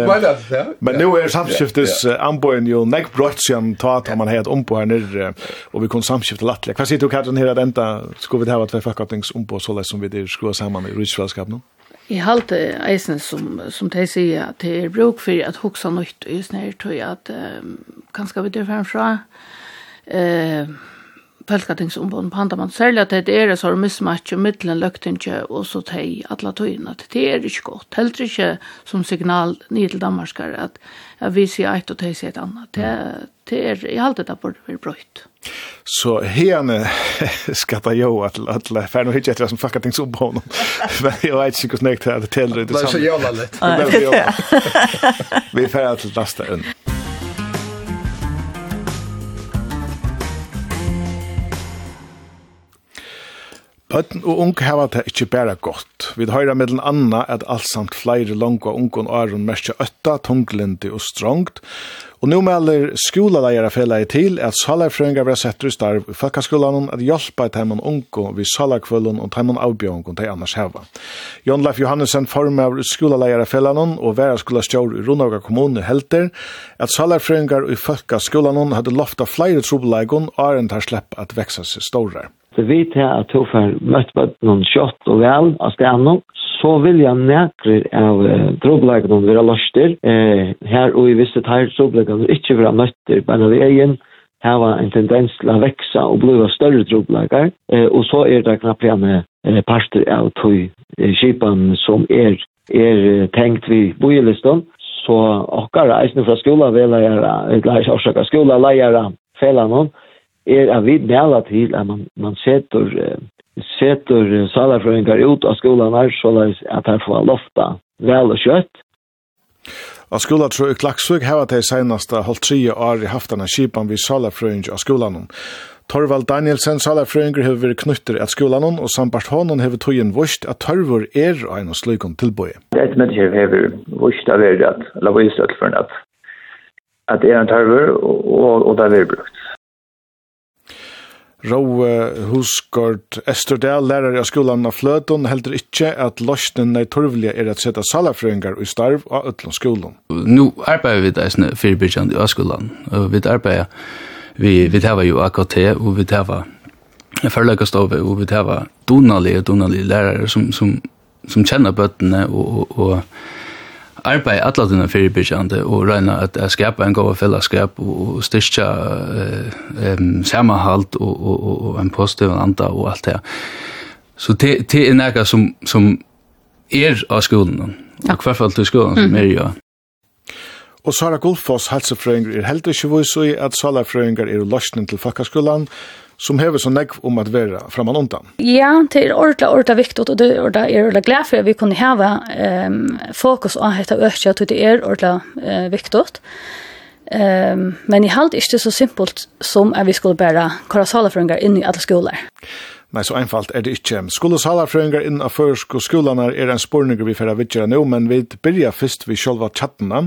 men nu är samskiftes anboen ju neck brotchen ta att man har om på här och vi kan samskifta lättligt. Vad sitter du Katrin här att vänta ska vi det här att om på så läs som vi det skruva samman i ryssfällskap nu. I halte eisen som, som de sier at det er bruk for at hoksa nøyt og just nær tog at um, kanskje vi det fremfra. Uh, Pelkatingsumboden på Handaman, særlig at det er så mismatch i middelen løgtinge og så teg alla tøyene, det er ikke godt, Helt ikke som signal nye til danmarskar at, at vi sier eit og teg sier et annet. Det, det er i alt det der burde være brøyt. Så hene skal ta jo at alla färd och hittar som fucking things upp honom. Men jag vet inte hur snägt det är det till det. Det är så jävla lätt. Vi färd att lasta under. Høtten og ung hava det ikkje bæra godt. Vi høyra mellom anna at allsamt flere langt og ung og åren merkje øtta, tunglindi og strongt. Og nu melder skolaleierafellet til at salarfrøynga vera setter i starv i folkaskolan at hjelpa teimann ungo vi salarkvøllen og teimann avbjørngon tei annars heva. Jon Leif Johannesen form av skolaleierafellet og vera skola stjår i Ronaga kommune helter at salarfrøyngar i folkaskolan hadde lofta flere trobeleikon og åren tar slepp at veksa seg stårar så vet jeg at hun får møtt på noen kjøtt og vel av stedet så vil jeg nekre av eh, troblegene være løster. Eh, her og i visse teir troblegene ikke være møtter på en av egen, her var en tendens til å vekse og bli større trobleger, eh, og så er det knappt igjen eh, parter av tog eh, kipan som er, er tenkt vi bojelisten, så akkurat reisende fra skolen skola vel er, eller orsaka skola leier fellene, er at vi mæla til at man, man setur, setur salarfrøyngar ut av skolan her, så at her får lofta vel og kjøtt. Av skolan tror jeg Klaksvig heva de senaste halvt tre år i haftana kipan vi salarfrøyngar av skolan. Torvald Danielsen salarfrøyngar hever vært knytter av skolan, og sambart hånden hever tøyen vust at torvor er ein og slukon tilbøy. Et mennesker hever vust av er at av vist at at er en torvor og, og, og det er brukt. Roe Husgård Esterdal, lærer av skolan av Fløton, heldur ikkje at løsnene i torvlige er at sette salafrøyngar i starv av Øtland skolan. Nå arbeider vi det fyrirbyrkjande i skolan. Vi arbeider, vi, vi tar jo AKT, og vi tar forløkastove, og vi tar donalige, donalige lærere som, som, som kjenner bøttene og, og, og arbeid alla dina fyrirbyrkjande og reyna at jeg skapa en god fellesskap og styrkja eh, um, samahalt og, og, og, og en positiv anda og alt det. Så det, det er nekka som, som er av skolen, og hvert fall til skolen som er ja. Og Sara Golfoss, helsefrøyngur, er heldig ikke vise i at salafrøyngur er løsning til fakkaskolan, som hever så nekv om at være framan undan. Ja, det er ordentlig, ordentlig viktig, og det er ordentlig glad for at vi kunne heve um, fokus av dette økje, at det er ordentlig uh, viktig. Um, men jeg halte ikke så simpelt som at vi skulle bære korassalafrøyngar inn i alle skoler. Nei, så einfalt er det ikke. Skolesalarfrøyngar inn av førsk og skolene er en spårninger vi får vidtjere nå, men vi byrja først vi sjølva chattene.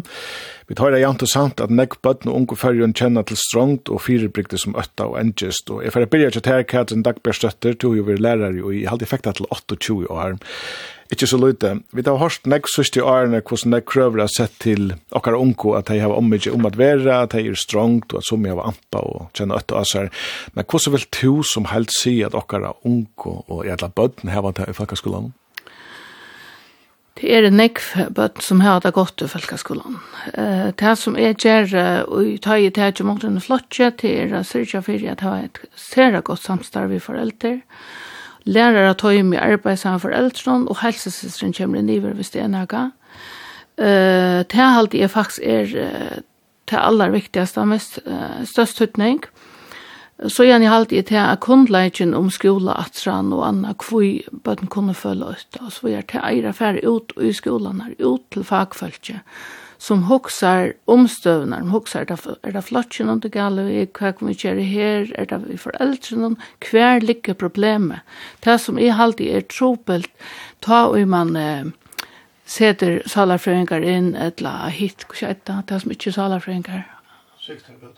Vi tar det jant og sant at nekk bøtten og unge færgjøren kjenner til strongt og firebrygde som øtta og engest. Og jeg får byrja til her Katrin Dagbjørstøtter, tog jo vi lærer jo i halde effekta til 28 år. Ikke så lite. Vi tar hørt nekk i årene hvordan nekk krøver har sett til okkar unge at de har omvidt om at være, at de er strongt og at som jeg var ampa og kjenner øtta av seg. Men hvordan vil du som helst si at okkar unge og jævla bøtten har vært her i fakkaskolen? Det er en nekv bøtt som har det godt i folkeskolen. Uh, det som er gjør, og i tøyet til ikke måtte en flotje, det er å sørge for at det har et særlig godt samstarv i foreldre. Lærere tøy med arbeid sammen for eldre, og helsesøsteren kommer inn i hver hvis det er noe. Uh, det er alltid er faktisk er det aller viktigste, mest uh, størst utning. Uh, Så gjerne jeg halte til at kundleikken om skola atran og anna kvui bøtten kunne følge ut, og så gjør er til eira færre ut i skolan her, ut til fagfølge, som hoksar omstøvnar, som hoksar er det flotjen under gale vi, hva kan vi gjøre her, er det vi foreldre noen, hver ligger problemet. Det som jeg halte er trobelt, ta og man eh, seter salarfrøyngar inn, etla hit, hva er det, det som ikke salarfrøyngar,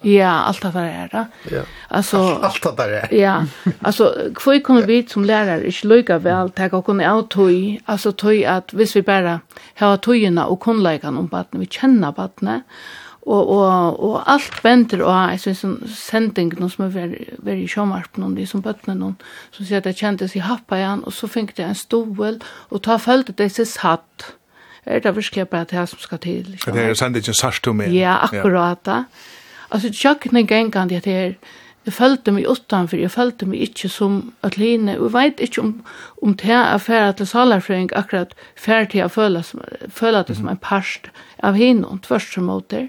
Ja, allt det där är. det. Ja. Alltså allt det där är. Ja. Alltså kvoi kommer vi som lärare inte lycka väl ta och kunna out toy, alltså toy att vis vi bara ha toyna och kunna kunleikan om barnet vi känner barnet og og og alt bendur og eg syns ein sending nú som er veri veri sjómarp nú við som bøtna nú so sé at kjentis í happa igjen og så fink det en stovel og ta følte det seg satt er det virkelig bare det som skal til. Det er sendt ikke sørst om Ja, akkurat. Ja. Alltså tjockna gängan det här. Jag följde mig utanför, jag följde mig inte som att lina. Jag vet inte om, om det här affäret till salarfröing akkurat färdig till att följa, följa det som en parst av hinnon, först som mot det.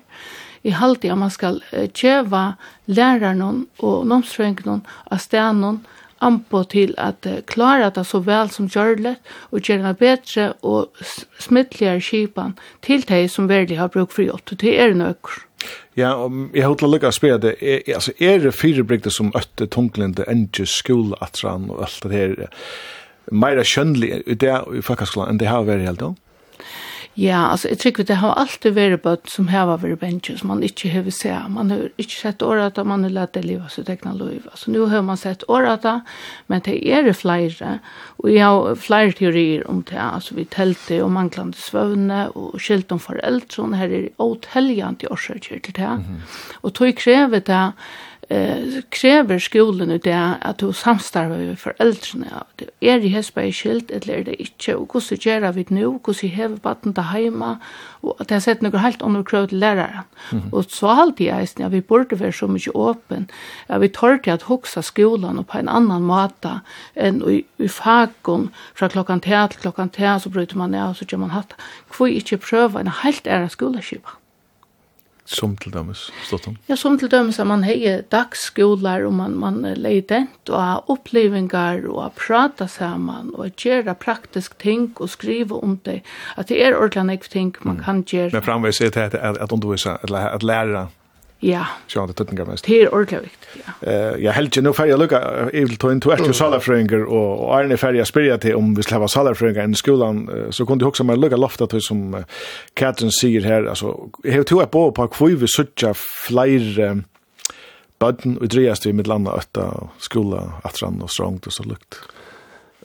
I halvtid att man ska tjäva läraren och nomsfröingen av stänen ampo til at klara det så vel som gjørlet, og gjøre det bedre og smittligere skipan til de som virkelig har bruk for hjelp. Det er nøkker. Ja, og jeg har til å lukke å spørre det, er, altså, er det fire brygder som øtte tunglende, enge, skole, atran og alt det her, mer kjønnelig i det i folkeskolen enn det har vært helt da? Ja, altså, jeg tror det har alltid vært bøtt som har vært bensjen, som man ikke har sett. Man har ikke sett året at man har lett det livet som tegner liv. Altså, nå har man sett året men det er det flere. Og jeg har flere teorier om det. Altså, vi telte og manglande svøvne, og skilt om foreldre, her er åtelgjant i årsøkjer til det. Mm -hmm. Og tog krevet det eh, kräver skolan ut det att du samstarvar med föräldrarna det är det hespa i skilt, eller er det och Og så gör vi nu hur så hever baden där hemma Og det har sett några helt andra krav till läraren Mm. Og så halte jeg eisen at vi borde vara så mycket öppen ja vi tar till at huxa skolan og på en annan måte enn i, i fagon från klockan 10 till klockan 10 så bryter man ner och så gör man hatt. Hvor inte pröva en helt ære skoleskipa? Som til dømes, Stotton? Ja, som til dømes at man heier dagsskolar og man, man leier dent og har opplevingar og har prata saman og gjøre praktisk ting og skriva om det. At det er ordentlig ting man kan gjøre. Men framveg sier det at, at, at, at, at, at, at, at, at, at, at, at, at, at, at, at, at, at, Ja. Så det tøtningar mest. Det er ordentlig vikt, ja. Eh, jeg heldt jo nå ferdig lukka, jeg vil ta inn to etter salarfrøyngar, og Arne ferdig spyrja til om vi skulle hava salarfrøyngar i skolan, så kunne du hoksa meg lucka lofta til som Katrin sier her, altså, jeg har to på på hvor vi suttja flere bøtten og dreiast vi mitt landa øtta skola, atran og strongt og så lukt.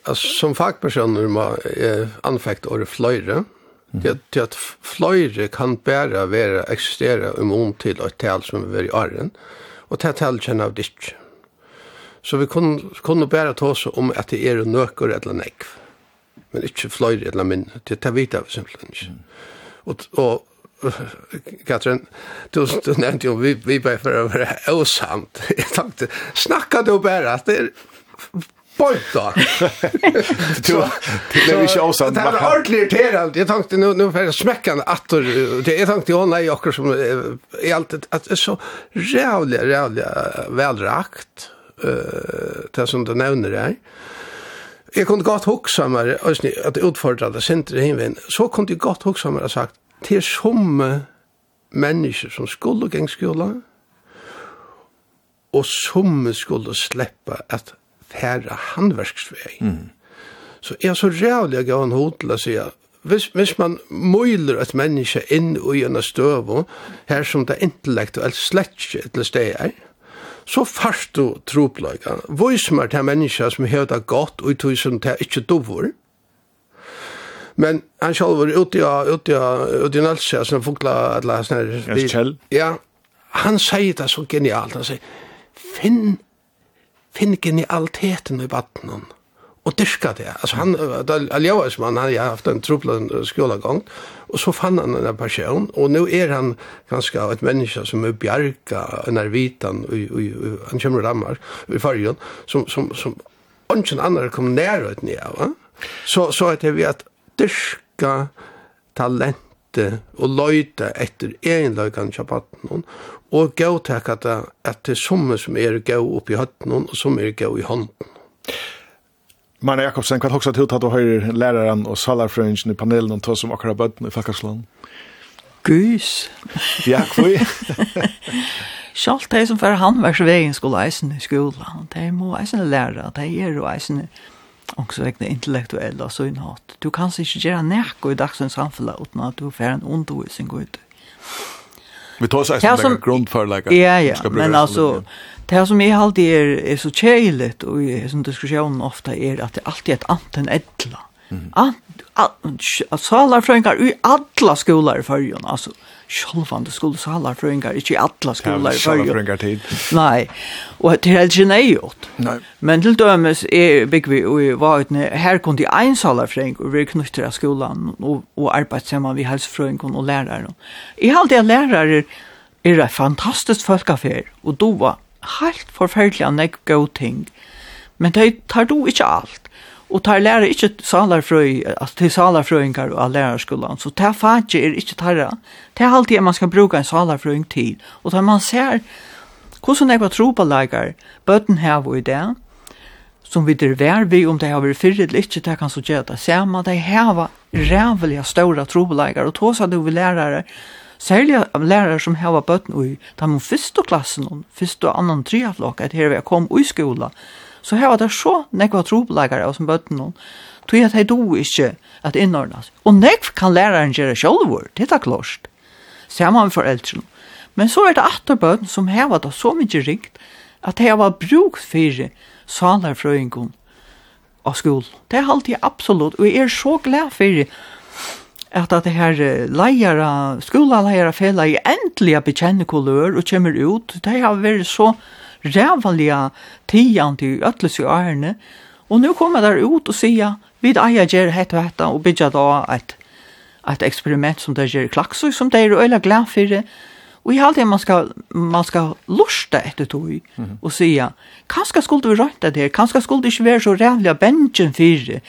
Alltså, som fagpersoner må eh, anfekt året fløyre, Det at, det at kan bara vara existera om om til et tal som är i arren. Och det tal känner av ditt. Så vi kunde, kunde bara ta oss om att det är nökor eller nekv, men inte flöjre eller minne. Det tar vi av simpelthen inte. Och, och Katrin, du, du nevnte jo, vi, vi bare for å være åsamt. Jeg tenkte, snakka du bare, det er Bojta. Du det är ju också Det är ordentligt irriterande. Jag tänkte nu nu för smäckan att det jag tänkte hon är också som är alltid att så jävla jävla välrakt eh det som du nämner där. Jag kunde gott huxa mig att utfordra det sentret hemvin. Så kunde jag gott huxa mig att sagt till som människor som skulle gå i skolan och som skulle släppa att færa handverksvei. Mm. Så jeg er så rævlig gav en hod til å si at hvis, hvis man møyler et menneske inn i en støv, her som det intellektuelt slett ikke til steg er, så først du tropløyga. Vois mer til menneske som har det godt, og tog som det ikke dover. Men han selv var ute av, ute av, ute i Nelsia, som fukla, eller sånn her. Ja, han sier det så genialt. Han sier, finn finn i alltheten i vattnen og dyrka det. Altså han, Aljauas mann, han har haft en troblan skolagang, og så fann han en person, og nu er han ganske et menneske som er bjerga, en er vitan, han kommer i i fargen, som, som, som ønsken andre kom nær ut nye av. Så, så er det vi at dyrka talent etter og løyte etter egenløykan tja batten og gau teka det at det er summe som er gau oppi høtten og som er gau i hånden. Marna Jakobsen, hva hoksa til at du høyrer læreren og salarfrøyngen i panelen og to som akkurat bøtten i Falkarsland? Gus. ja, kvui. Sjalt de som fører handverksvegen skulle eisen i skolen, de må eisen lære, de er jo eisen i skolan också vegna intellektuella synhat. Du kan sig inte göra näkko i dagsens samfälla utan att du får en undervisning ut. Vi tar sig som en grundförläggare. Ja, ja, men alltså det som är alltid är, är så tjejligt och i som diskussionen ofta är att det alltid är ett anten ädla. Mm. Att salarfröngar i alla skolor i förrjun, alltså sjálvande skolsalarfrøyngar, ikke alla skolar i Sjalvarfrøyngar tid. Nei, og det er helt geneiot. Nei. Men til dømes er Bigvi og i Vautne, her kom de ein salarfrøyng, og vi er av skolan, og, og arbeid sammen vi helsefrøyngon og læraren. I halde jeg lærare er et fantastisk folkafer, og då var helt forferdelig nek god ting. Men det tar du ikke alt. Og tar lærer ikke salarfrøy, altså til salarfrøyngar og lærerskolan, så det fatje er ikke tarra. Det er alltid man skal bruka en salarfrøyng til. Og tar man ser hvordan jeg var tropaleikar bøtten her og i det, som vi der vær vi om det har vært fyrre eller ikke, det kan så gjøre det samme. De har rævelige store tropeleikar, og tås sa du vi lærere, særlig lærere som har bøtten i, de må første klassen, første og annan triaflokk, at her vi kom i skolan, så her var det så nekva trobeleikare av som bøtten noen, tog at hei do ikkje at innordnas. Og nekv kan læraren gjere sjolvor, det er klart. Saman med foreldren. Men så er det atter bøtten som her var det så mykje ringt, at hei var bruk fyrir salarfrøyngon av skol. Det er alltid absolutt, og jeg er så glad fyrir at at det her leiara, skola leiara fela i endelig bekjenne kolør og kommer ut. Det har vært så rævaliga tian til ötlis i ærene, og nu kommer der ut og sier, vi eier gjer hette og hette, og bygger da et, et eksperiment som der gjer klaksøy, som der er øyla glad for det. Og i halvdelen man skal, man skal lusta etter tog mm -hmm. og sier, kanskje skulle vi rønta det her, kanskje skulle det ikke være så rævlig av bensjen for det?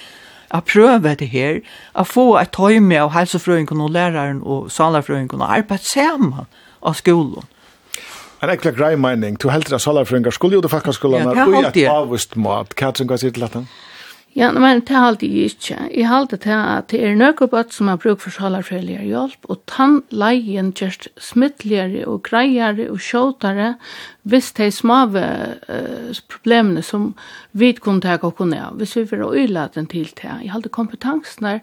at prøve det her, at få et tøyme av helsefrøyngen og læreren og salerfrøyngen og arbeid sammen av skolen. En ekla grei mening, du heldur at salarfrøyngar skulle jo det fakka skulle ja, og et avvist mat. Katrin, hva sier til dette? Ja, Ja, men det halde jeg ikke. Jeg halte til at det er noe bøtt som har brukt for salarfrelier hjelp, og tann leien gjørst smittligere og greiere og sjåtere hvis de smave uh, problemene som vi kunne ta og kunne av, hvis vi var øyladen til det. Jeg halde kompetansene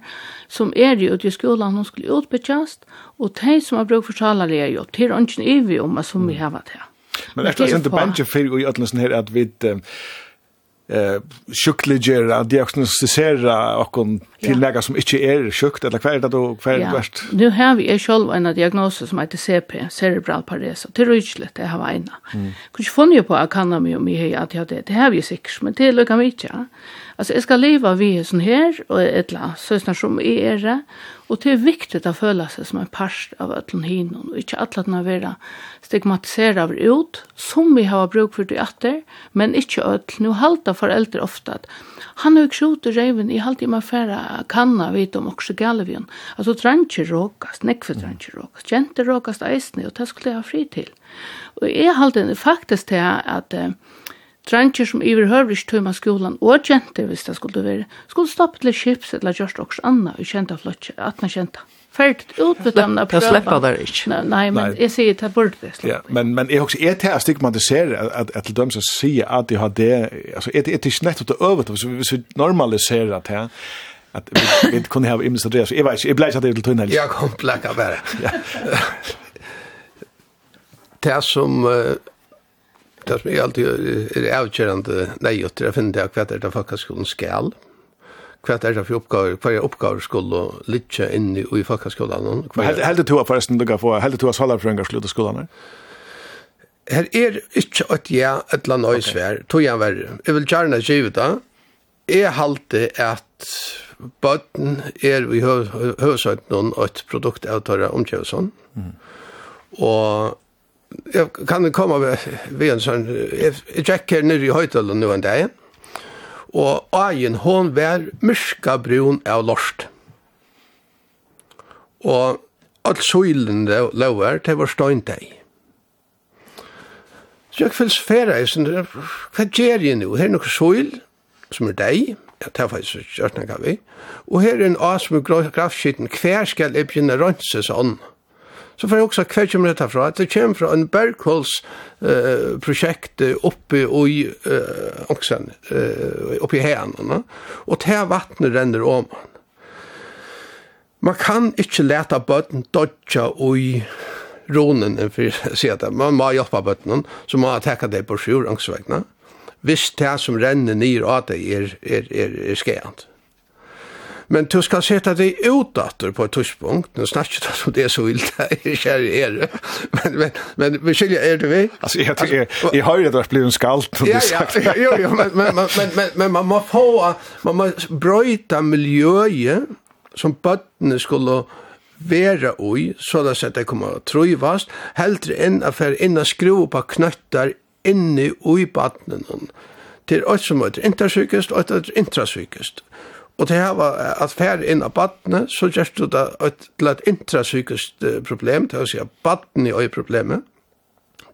som er i ute i skolen som skulle utbytjast, og de som har brukt for salarfrelier hjelp, det er ikke ivig om som vi har vært her. Men etter det er bare ikke fyrir i ødelsen her at vi eh sjukligera diagnostisera och kon till några som inte är sjukt eller kvar det då kvar ja. värst. Nu har vi själv en diagnos som heter CP, cerebral pares. Det är rysligt det har varit. Kunde ju funna på att kan mig om mig att jag det. Det har vi säkert men det lukar vi inte. Alltså jag ska leva vid sån här och ett la sösnar som är er, det och det är viktigt att följa sig som en part av ötlun hinon och inte alla att vara stigmatiserad av ut som vi har bruk för det åter men inte ötl nu halta föräldrar ofta att han har skjuter reven i halta i man färra kanna vet om också galvion alltså tranche rokas neck för tranche rokas gente rokas eisne och det skulle jag ha fri till och är halta faktiskt det att, att Dranger som iver høvrig tøyma skolan og kjente, hvis det skulle være, skulle stoppe til chips eller gjørst også anna og kjenta flott, man kjente. Ferdigt ut med prøva. Det slipper der ikke. Nei, nei men nei. jeg sier det burde det slippe. Ja, men, men jeg også, er det her stigmatisere at, at til dem som sier at de har det, altså er det, ikke nettopp det øvet, hvis vi normaliserer det her, at vi, vi kunne ha imens det, så jeg vet ikke, jeg ble ikke at det er til tunnel. Jeg kom plakka bare. Ja. det som uh, Det som er alltid er avgjørende nei å til å finne det hva er det folkeskolen skal, hva er det for oppgaver, hva er oppgaver skulle lytte inn i folkeskolen. Heldig to er forresten du kan få, heldig to er salarprøyngar slutt av skolen, Her er ikke et ja, et eller annet svær, tog jeg verre. Jeg vil gjerne skrive det, jeg halte at bøten er i høvesøyden og et produkt av Tørre Omkjøvesson, mm. og jag kan komma med vi en sån jag checkar ner i höjden nu en dag och ajen hon var myska brun av lost. och all soilen lower det var støynteg. Så jag fylls filsfera i sånn, vad gjør jeg nu här er noe soil, som är dig. ja, det er faktisk kjørtna gav vi, og her er en as med grafskitten, hver skal jeg begynne rønse sånn? så får jeg også hva kommer dette fra? Det kommer fra en eh uh, oppe i uh, Anksen, uh, oppe i Hænen, og til vattnet renner om. Man kan ikke lete bøtten dodja i ronen, for å si det man må hjelpe bøtten, så må man teka det på sjur angstvegna. Hvis det som renner ner av det er, er, er, er skjent. Men du skal sette deg ut datter på et tidspunkt. Nå snakker du om det er så vilt det kjære er. Men, men, men beskylja er det vi? Altså, jeg, jeg, jeg, jeg har jo rett blitt en skalt. Ja, ja, ja, jo, jo, men, men, men, men, men, men man må få, man må brøyta miljøet som bøttene skulle vera ui, så da sett det kommer å trøyvast, heldre enn at fer inn og skru på knøttar inni ui bøttene noen. Det er alt som er intrasykest, og det er intrasykest. Og til hava at fær inn av badene, så gjør du det til et intrapsykist problem, til å si at badene er problemet,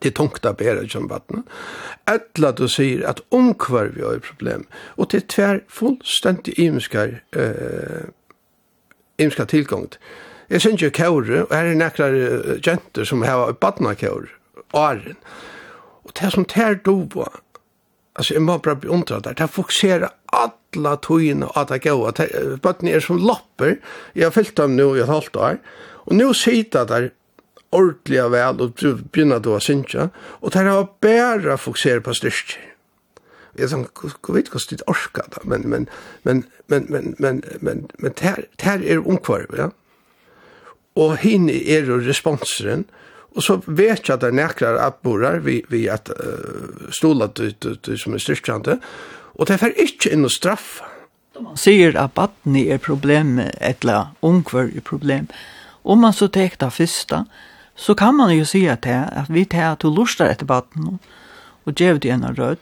det er tungt å bære som badne, eller du sier at omkvarv er problem, og til tvær fullstendig imenskar eh, imenskar tilgångt. Jeg synes jo kjøre, og her er nekra jenter som hava badna kjøre, åren, og det som tær doba, altså jeg må bare beundra der, det fokuserer alla tøyene at det gav. Bøttene är som lopper. Jag har fyllt dem nu i et halvt år. Og nu sitter der ordentlig vel og begynner då å synka. Og der har bara fokusera på styrker. Jeg sånn, jeg vet hvordan det orker da, men, men, men, men, men, men, men, men, der, der er omkvarve, ja. Og hinne er jo responseren, Og så vet jeg at det er nekrar abborar vi, vi at uh, stola ut, ut, ut som er styrkjande, og det er ikke inn å straffa. Man sier at badni er problemet, etla ungver er problem. Om man så tek det første, så kan man jo si at, det, at vi tar at du lustar etter badni, og gjev det en rød,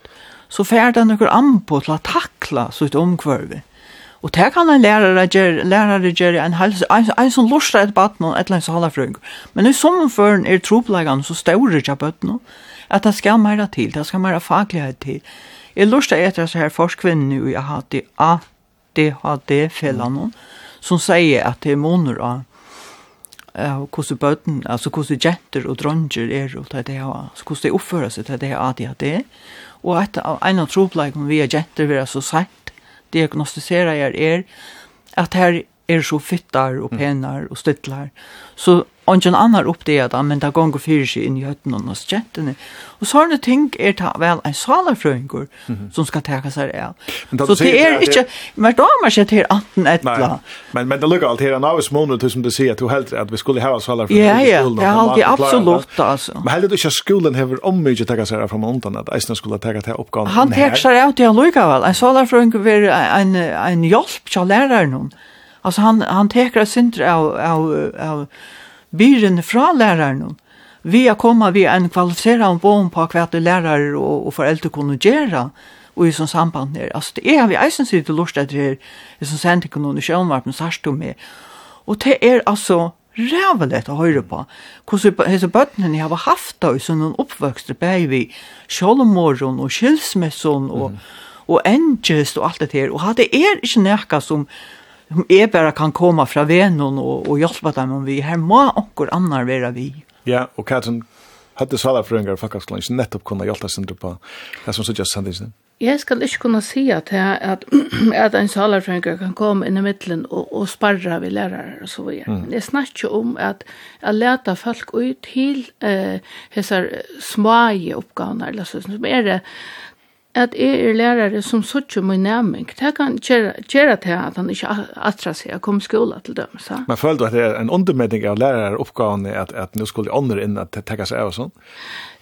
så fer det noen anpå til å takla sitt omkvarve. Og det kan en lærare gjøre, lærare gjøre en, helse, en, en som lustar etter badni, et eller annet halafrøng. Men i sommerføren er troplegene så større ikke badni, at det skal mer til, det skal mer faglighet til. Jeg lurte etter så her forskvinnene i ADHD-fellene, som sier at det er måneder av og hvordan bøten, altså hvordan jenter og dronger er og det er, altså hvordan de oppfører seg til det er ADHD. Og et av en av tropleikene vi er jenter er så sagt diagnostisera er, er at her er så fyttar og penar og stytlar. Så ingen annar oppdager det, men det går fyrir sig in i hötten och hos kjettene. Och sådana ting är det väl en salarfrøyngur mm -hmm. som ska täcka sig av. Så det är inte, men då har man sett her anten ettla. Men, men det lukar alltid här en av månader til som du säger att du helt att vi skulle ha salarfrøyngur ja, i skolen. Ja, ja, det är alltid absolut alltså. Men heller du inte att skolan har om mycket täcka sig av från måneden, att eisne skulle teka til oppgaven. Han täcker sig av til lukar väl. En salarfrøyngur är en, en hjälp till läraren. Alltså han, han teker sindre av, av, av byren fra læreren, vi er kommet vi en kvalifiserad bom på hva det lærere og, og foreldre kunne gjøre, og i sånn samband her. Altså, det er vi eisen sier til lort etter her, i sånn sendingen under sjønvarpen, sørste med. Og det er altså rævelet å høre på. Hvordan disse bøttene har haft da i sånne oppvøkste bæg vi sjålmoren og skilsmesson og, mm. og engest og alt det her. Og det er ikke nekka som om jeg bare kan komme fra vennen og, og hjelpe dem om vi. Her må anker annar være vi. Ja, og Katrin, hadde salafrøyngar og fakkaskolen ikke nettopp kunne hjelpe sindre på det som just sendes det? Jeg skal ikke kunne si at, jeg, at, at en salafrøyngar kan komme inn i mitten og, og sparra vi lærere og så videre. Mm. Men jeg snakker om at jeg leta folk ut til eh, dessa små oppgavene, eller så som er det at jeg er lærere som sørger min nærming, det kan gjøre til at han ikke atra seg å komme skola til dem. Så. Men føler du at det er en undermedding av lærere oppgaven at, at nå skulle ånder inn at det seg av og sånn?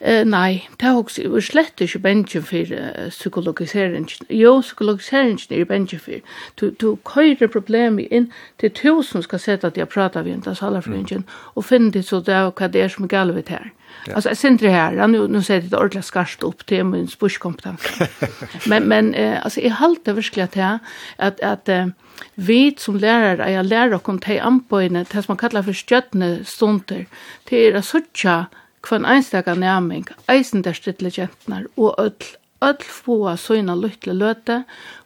Eh, nei, det er også er slett ikke bensjen for uh, psykologiseringen. Jo, psykologiseringen er bensjen for. Du, du køyrer problemet inn til to som skal sette at jeg prater ved en av salerfringen, mm. og finner det så det er hva det er som er galt ved det her. Mm. Ja. Alltså jag syns det här. Nu nu säger det ordla skarpt upp till min spurskompetens. men men eh, alltså jag håller verkligen att att att eh, vi som lärare jag lär och kom till anpojne det som man kallar för stjärtne stunder till att söka kvann enstaka närming eisen där stittle gentnar och öll, öll få såna lytle löte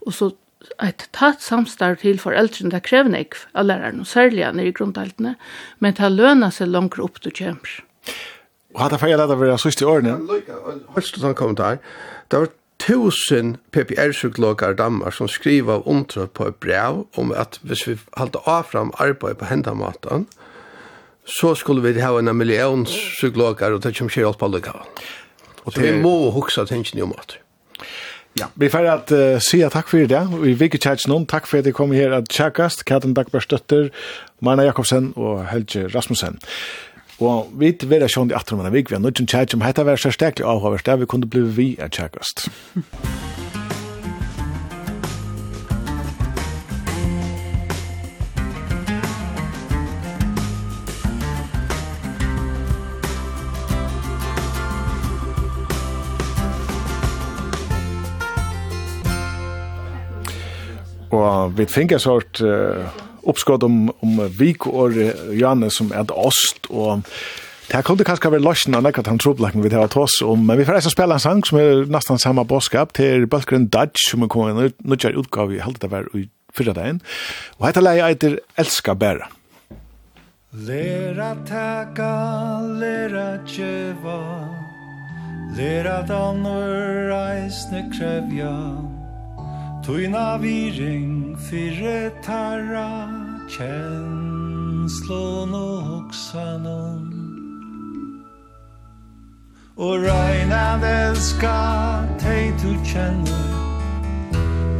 och så ett tatt samstarv til foreldrene det krever nekv av læreren, og særlig nere i grunndeltene, men det løna seg langt opp du kjemper. Og hatt er feil at det var sørst i årene. Hørst du sånn kommentar? Det var tusen PPR-psykologer i Danmark som skriver av på et brev om at hvis vi halte av fram arbeid på hendamaten, så skulle vi ha en million psykologer og det kommer ikke alt på alle Og Så vi må huske tingene om at. Ja. Vi får at uh, sige takk for det, og vi vil ikke noen. Takk for at jeg kom her at tjekkast, Katten Dagberg Støtter, Marna Jakobsen og Helge Rasmussen. Og vi vera sjón i aftur manna vik, vi har nødt til tjekk om hetta vera særsteklig avhavast, der vi kunne bli vi er tjekkast. Og vi finner sort uh, uppskott om, om Vik och Janne som är er ost, och det här kunde kanske vara lösna när nekket han troblakken vi til å ta oss om, men vi får reise spela en sang som är nästan samma bådskap till Bølgren Dutch, som er kommet Nu kör utgave i halvdelt av hver i fyrre dagen, og hette leie etter Elska bära. Lera taka, lera tjeva, lera danur eisne krevja, Tøyna viring fyrre tarra Kjenslån og hoksanon Og røyna velska tei tu kjenner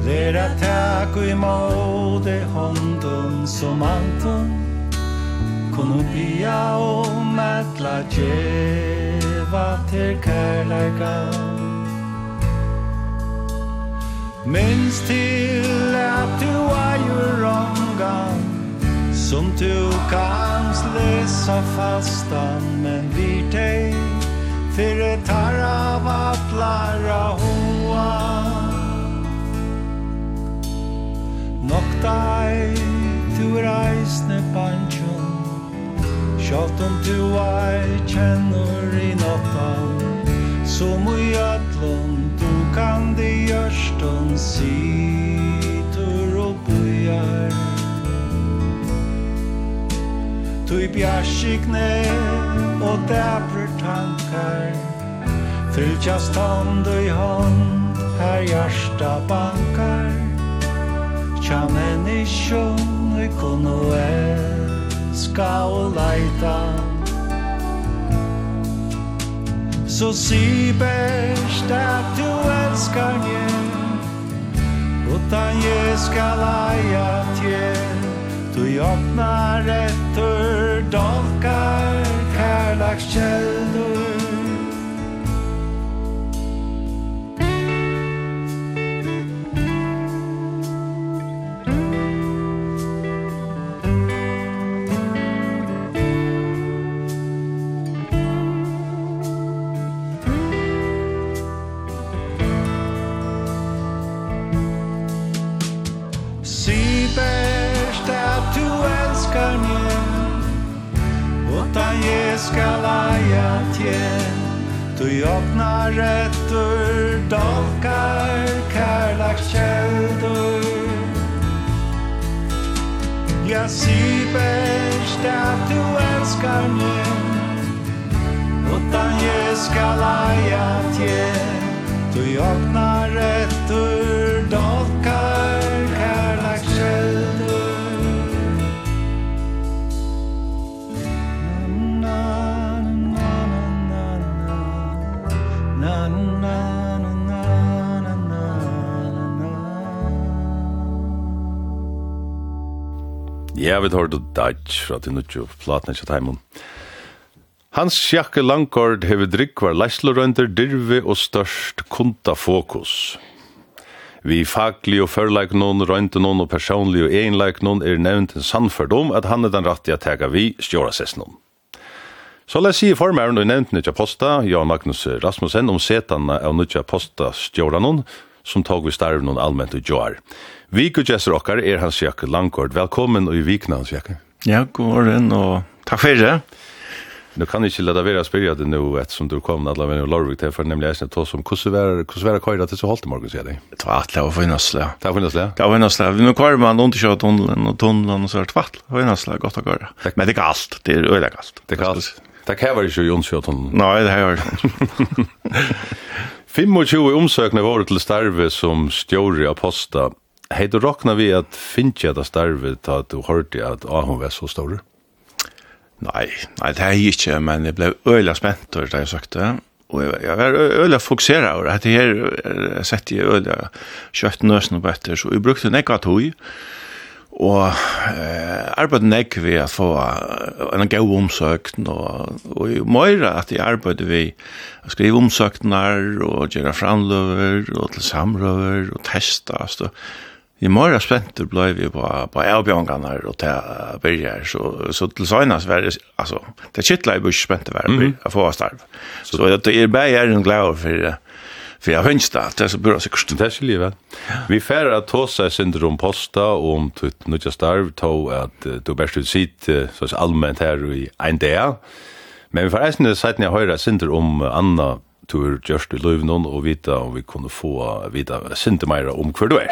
Lera tak og imode hånden som anton Kono bia og medla djeva til kærleikan Minns till att du är ju rongan Som du kan läsa fastan Men vi teg Fyre tarra vart lära hoa. Noktag Du reisne banjon Sjalt om du ei kjennur i nottan. Som i ötlund kokande gjørstånd situr og bojar. Tui bjarsikne og dæbrer tankar. Fylkjast hånd i hånd her hjärsta bankar. Tja människan vi kunne elska og leita Så si best at du elskar mig Utan je skal aja tje Du jopnar etter dolkar kærlagskällor røtter dolkar kærlaks kjeldur Ja, siberst at du elskar meg Utan jeg skal eia tje Du joknar røtter dolkar Ja, vi tar det dæts fra til nødt til platen ikke teimen. Hans Sjakke Langkord hever drikk var leislerønder, dirve og størst kundafokus. Vi faglig og førleik noen, røynte noen og personlig og egenleik noen er nevnt en sannførd om at han er den rette jeg tega vi stjåra sess noen. Så la si i formæren og nevnt nødja posta, Jan Magnus Rasmussen, om setana av nødja posta stjåra noen, som tog vi starv noen allmänt og joar. Vi og Jesser Okkar er hans Jakke Langkort. Velkommen og i vikna hans Jakke. Ja, god morgen og takk for det. Nu kan ikkje lada vera spyrja det nu ett som du kom alla vänner Lorvik till för nämligen att ta som kusuvär kusuvär kajda til så hållt morgen, sier dig. Det var att og finnesle. Det Det finnesle, ja. Det var finnesle. Vi nu kör man runt kör tunneln och tunneln och så vart vart. Det finnas finnesle, gott att göra. Men det är galt, Det är öde galt. Det är galt. Det kan vara ju tunnelen. Nej, det här är. 25 omsøkene var til starve som stjåri av posta. Hei du råkna vi at finnje at starve til at du hørte at Ahon var så stor? Nei, nei, det er jeg ikke, men jeg ble øyla spent over det jeg søkte. Og jeg var øyla fokusera over det. Dette her sett jeg øyla kjøtt nøsene på etter, så jeg brukte nekka tog. Og og eh, arbeid nek vi at få en gau omsøkten og, og i at jeg arbeid vi at skrive omsøktenar og gjøre framløver og til samrøver og testa så i møyra spenter blei vi på, på avbjørnganar og til byrja så, så til søgnas var det altså det kittla i busk spenter var mm å få starv så, så det er bare er en glad for för jag hönst det det så börjar sig kust. Det är livet. Vi fär att ta sig syndrom posta och om tut nu just där ta att du bäst ut sitt så så allmänt här i en där. Men vi får det sett när höra syndrom om Anna tur just i Lövnon och vita om vi kunde få vita syndrom om kvar du är.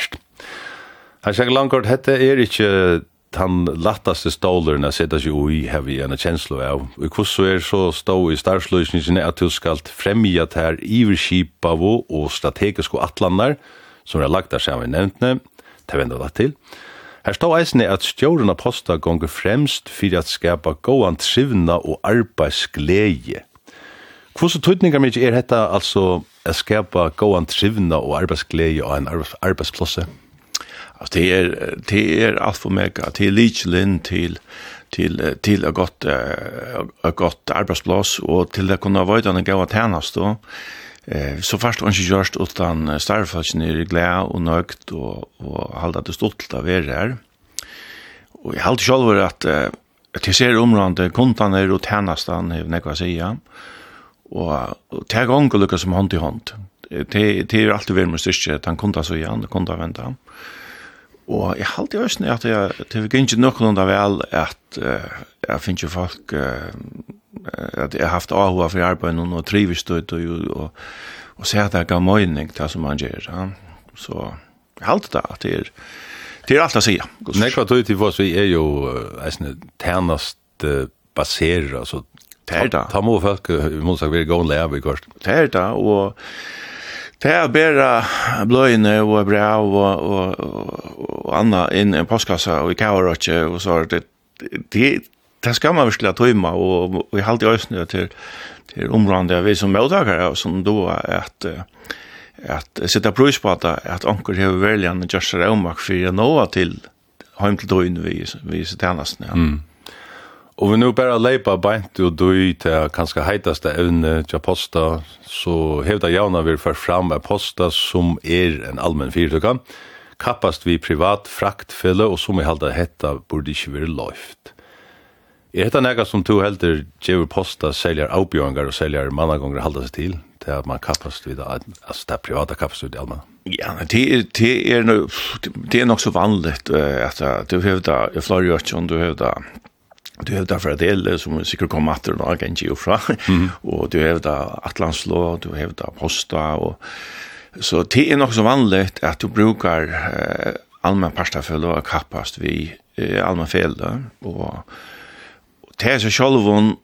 Jag säger långt hette är inte han lattaste ståleren jeg sitter seg ui, har vi en kjenslo av. Og hvordan så er så stå i starsløsningene at du skal fremja ter iverskipa og strategiske atlanar som er lagt der sammen nevntene, det vender vi til. Her står eisne at stjórna posta gonger fremst fyrir at skapa gåan trivna og arbeidsgleie. Hvordan tøytningar mykje er hetta altså at skapa gåan trivna og arbeidsgleie og en arbeidsplasse? Alltså det är det är allt för mycket till Lichlin till till till ett gott ett gott arbetsplats och till att kunna vara den goda tjänst då. Eh så fast hon just utan starfalsen är glad och nökt och och hålla det stolt av er där. Och jag håller själv att till ser området kontaner och tjänsten något att säga. Och ta gång och lyckas som hand i hand. Det det är alltid väl med styrke att han kontar så igen, kontar vänta. Eh Og jeg halte jo også at jeg, det fikk ikke noen av vel at uh, jeg finner ikke folk uh, at jeg har haft avhåa for arbeid noen og trives ut og, og, og se at jeg gav møyning til som man gjør. Ja. Så jeg halte det at det er, det er alt å si. Nei, hva tog til oss vi er jo eisne tænast baserer, altså Det er det. ta må folk, vi må sagt, vi er gående leve i kort. Det er det, og Det er bare bløyene og brev og, og, og, og annet inn i postkassa og i kavarotje og så det, det, det skal man virkelig tøyma og, og jeg halte i øyne til, til området vi som møttakere og som då at at sitta prøys på at at anker hever veljan og gjørs raumak for jeg nåa til heim til døgn vi, vi sitt tjenestene. Ja. Mm. Og vi nu bara leipa beint og døy til kanskje heitaste evne til posta, så hevda jauna vi for fram av posta som er en allmenn fyrtøkka, kappast vi privat fraktfelle, og som vi halda hetta burde ikkje være loift. Er hetta nega som to helder djever posta seljar avbjørngar og seljar mannagongar halda seg til, til at man kappast vid att altså det er privata kappast vid allmenn? Ja, det det är nog det är nog så vanligt att du hövda i Florida och du hövda Du hevda fra del, som sikkert kom atter da, gengi og fra, mm. og du hevda Atlanslå, du hevda Posta, og så det er nok så vanligt at du brukar eh, allmenn parstafölje og kappast vi eh, allmenn fälla, og det er så sjálvun,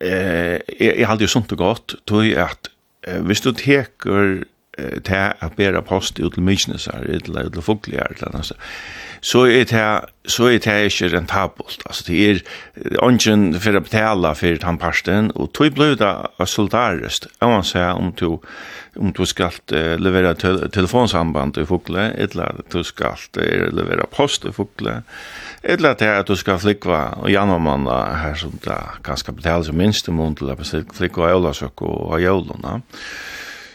eh, jeg, jeg jo sunt og godt, tog at eh, hvis du teker til at bera post ut til Mykinesar, eller til Fugliar, eller annet, så er det, så er det ikke rentabelt. Altså, det er ånden for å betale for tannparsten, og tog blir det soldarist, om man sier om du, om du skal levera telefonsamband til Fugle, eller du skal levera post til Fugle, eller det at du skal flikva og janumanna her som det kan skal betale som minst i mån til å flikva og jævla og jævla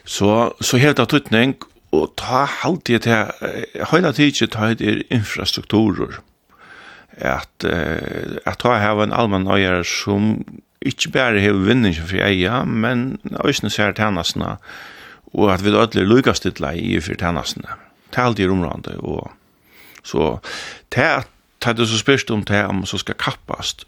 Så, så helt av tøtning, og ta halvtid til, høyla tid ta høyt er infrastrukturer. At, at ta hava en allmann nøyere som ikke bare har vinning for eia, men òsne ser tennasene, og at vi da ødler lukastidla i for tennasene. Det er alltid området, og så det at ta det så spyrst om det om så skal kappast.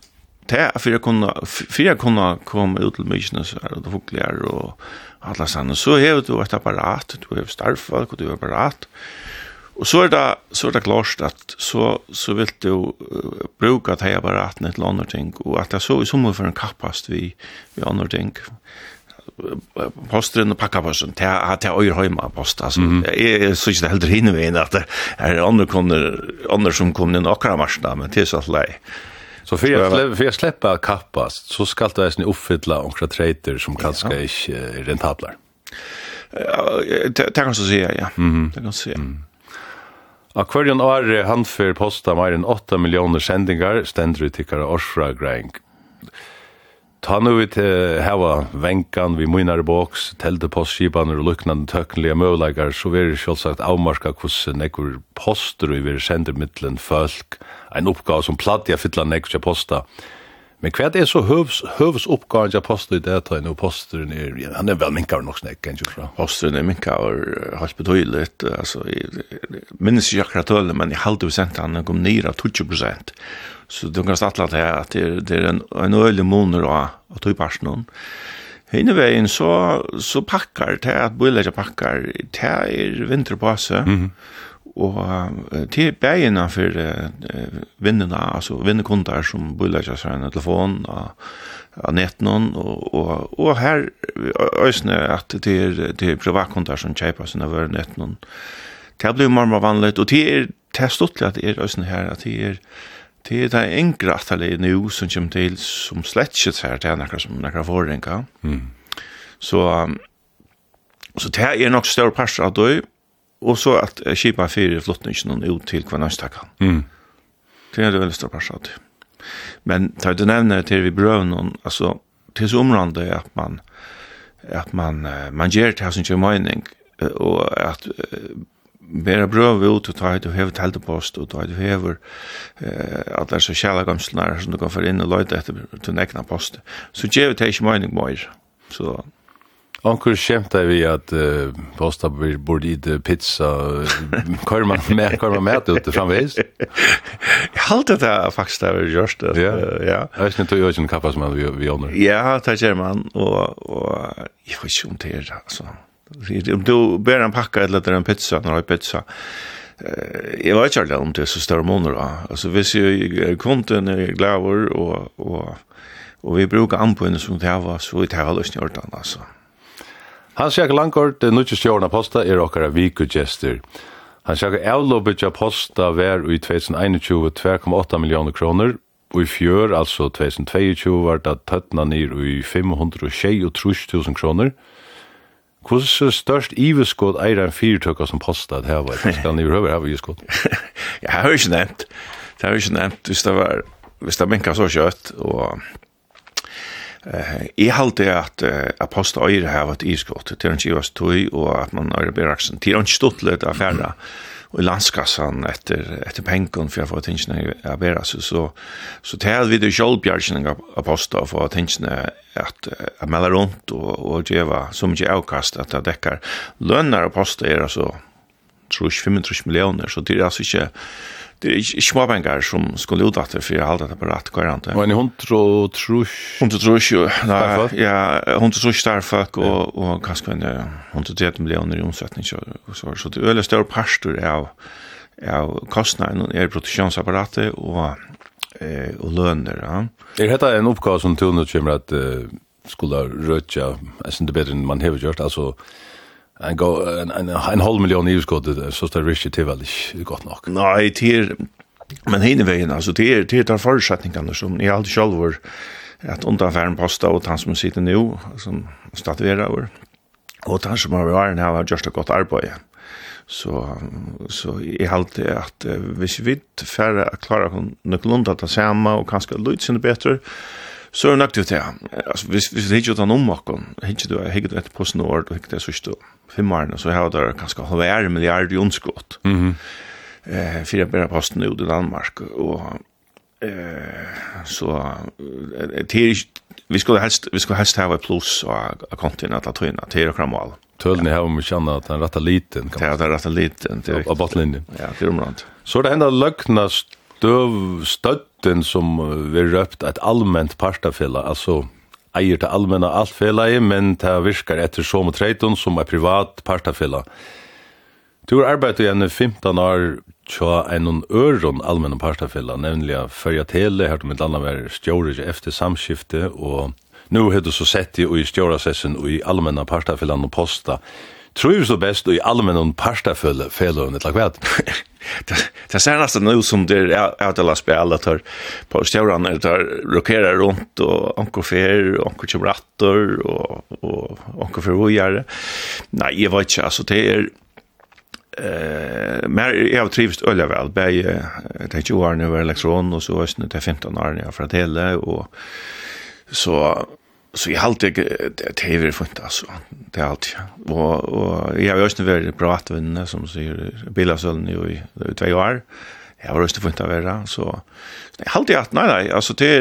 Det er for jeg kunne, for jeg kunne komme ut til mysene, så er det fugler og alla sanna så hevur du eitt apparat du hevur og du hevur apparat. Og så er det så er det klart at så så vil du uh, bruka at hevur apparaten et ting og at det så i summa for en kappast vi vi annar ting. Posten og pakkaposten til at jeg øyer høyma post altså. Mm -hmm. jeg synes ikke det heldur hinne veien at det er andre kunder andre som kommer inn akkurat marsna men til så at lei Så för jag släpper för jag släpper kappas så ska det ens uppfylla några trader som kanske ja. inte är rentabla. Ja, det kan så säga ja. Mm. Det kan säga. Mm. Aquarian Are han posta mer än 8 miljoner sändningar ständer ut i Karoshra Grank. Ta nu vi til heva venkan vi munar boks, telde postskipaner og luknande tøknelige møvleikar, så vi er sjålsagt avmarska hvordan nekkur poster vi er sender mittlen folk, ein oppgave som platja fytla nekkur til posta. Men hva er så høvs, høvs oppgave til posta i det ta enn posteren er, han er vel minkar nok snakk, enn fra? Posteren er minkar har betøylet, altså, jeg minnes ikke akkurat tøylet, men jeg halde vi sent han kom nira 20 prosent, Så du kan statla til at det, er, det er en, en øyelig måneder av, av tog personen. Hinne veien så, så pakkar, det at bøylegger pakkar, det er vinterpåse, mm -hmm. og det er beina for uh, vinnerne, altså vinnekundar som bøylegger seg en telefon og av netten og, og, og her øsne at det er, det er privatkundar som kjeipar sine vører netten. Det blir mer vanligt, og det er, det er stått at det er øsne her, at det er Det er det enkle at det er nu som kommer til, som slett ikke ser til nekra som nekra forringa. Mm. Så, så det er nok større pers av det, og så at kjipa fyrir flottningen ut til hver nøystakkan. Mm. Det er det veldig større pers av det. Men tar du nevner til vi brøv noen, altså til så omrande at man, at man, man gjør det her som ikke mening, og at bera brøv ut og ta heit og hever teltepost og ta heit og hever at det er så kjæla gamslnar som du kan få inn og løyta etter til nekna post så gjevet det ikke mening mer. så Onkur skjemta vi at uh, posta blir bord i det pizza kvar man med kvar man med ute framvis. Jeg halte det faktisk det vi gjørst. Ja, ja. Jeg vet ikke, du gjør kappa som vi, vi åner. Ja, det gjør man, og, og jeg vet ikke om det er, altså. Om du ber en pakka eller en pizza, når en pizza, jeg vet ikke om det er så større måneder. Altså hvis jeg er kunden, er glaver, og, og, og vi bruker anbøyene som det var, så vi tar løsning i orden, altså. Hans Jakob Langkort, det nødvendig stjørne posta, er okkara vikudgjester. Hans Jakob avlåbet av posta var i 2021 2,8 millioner kroner, og i fjør, altså 2022, var det tøttene nir i 500 000 kroner, Hvordan er størst iveskått eier en fyrtøkker som postet her. Skal ni jo høre her iveskått? Jeg har jo ikke nevnt. Det har jo ikke nevnt hvis det var, hvis det minket så kjøtt, og eh jag hade att apostel eier har varit iskott til en givas tøy, og at man är beraksen till en stortlet affär i landskassan etter, etter penken for å få tingene av vera så, så, så tar vi det kjølbjergsen av posta att få tingene at, at melde rundt og, og gjeva så mye avkast at det dekker lønner av posta er altså 35 millioner, så det er altså ikke det er ikke småpengar som skulle ut utdatter for å halde det på rett hver andre. Men hundra trus? hund tror nei, ja, hund tror der folk, og, og kanskje en hund tror tret millioner i omsetning, så, så, så det er veldig større parster av, av kostnaden er produksjonsapparatet og, eh, og lønner. Ja. Er dette en oppgave som Tone kommer at uh, skulle røtja, jeg synes det bedre enn man har gjort, altså en go en en, en halv miljon i skott så står Richie till väldigt gott nog. Nej, till men hinner vi in alltså till till tar förutsättningarna som i allt var att undanfärden posta och han som sitter nu som statuerar över. Och han som har varit här har just gott arbete. Så så i allt det att vi vill färra klara kon nuklunda ta samma och kanske lite sen bättre Så er det nok til det. Altså, hvis, hvis det ikke er noen makken, ikke du har hegget etter på snår, og ikke det sørste fem årene, så har det kanskje halvær milliard i ondskott. Mm -hmm. eh, Fyra bæra posten ut i Danmark, og eh, så det vi skulle helst, vi skulle helst ha et plus av kontinent at tøyna, til og kramal. Tølni har vi kjanna at den retta liten. Ja, den retta liten, det er. Av botlinjen. Ja, det er omrand. Så er det enda løgna støv, røpten som vi røpt et allment partafella, altså eier til allmenna altfelaget, men det virkar etter som og treiton som er privat partafella. Du har arbeidet igjen 15 år tja en øron allmenna partafella, nemlig fyrja tele, her til mitt landa var stjåret efter samskifte, og nu har du så sett i stjåra sessen og i allmenna partafella og posta, Trivs du best i allmennum parstafølge fellowen et lagvæt? Det ser nästan ut som det är att alla spela tar på stjärnan eller tar rokerar runt och onkur fer og onkur kjemrattor och och onkur för vojare. Nej, jag vet inte alltså det är Eh, men jag har trivst öliga väl. Bäj, det är ju var nu elektron och så är det 15 år när jag för att hela och så så jag halt det tv fint alltså det allt ja och och jag har just varit privat vänner som säger bilasöln ju i två år jag har just fint att vara så jag halt det att nej nej alltså det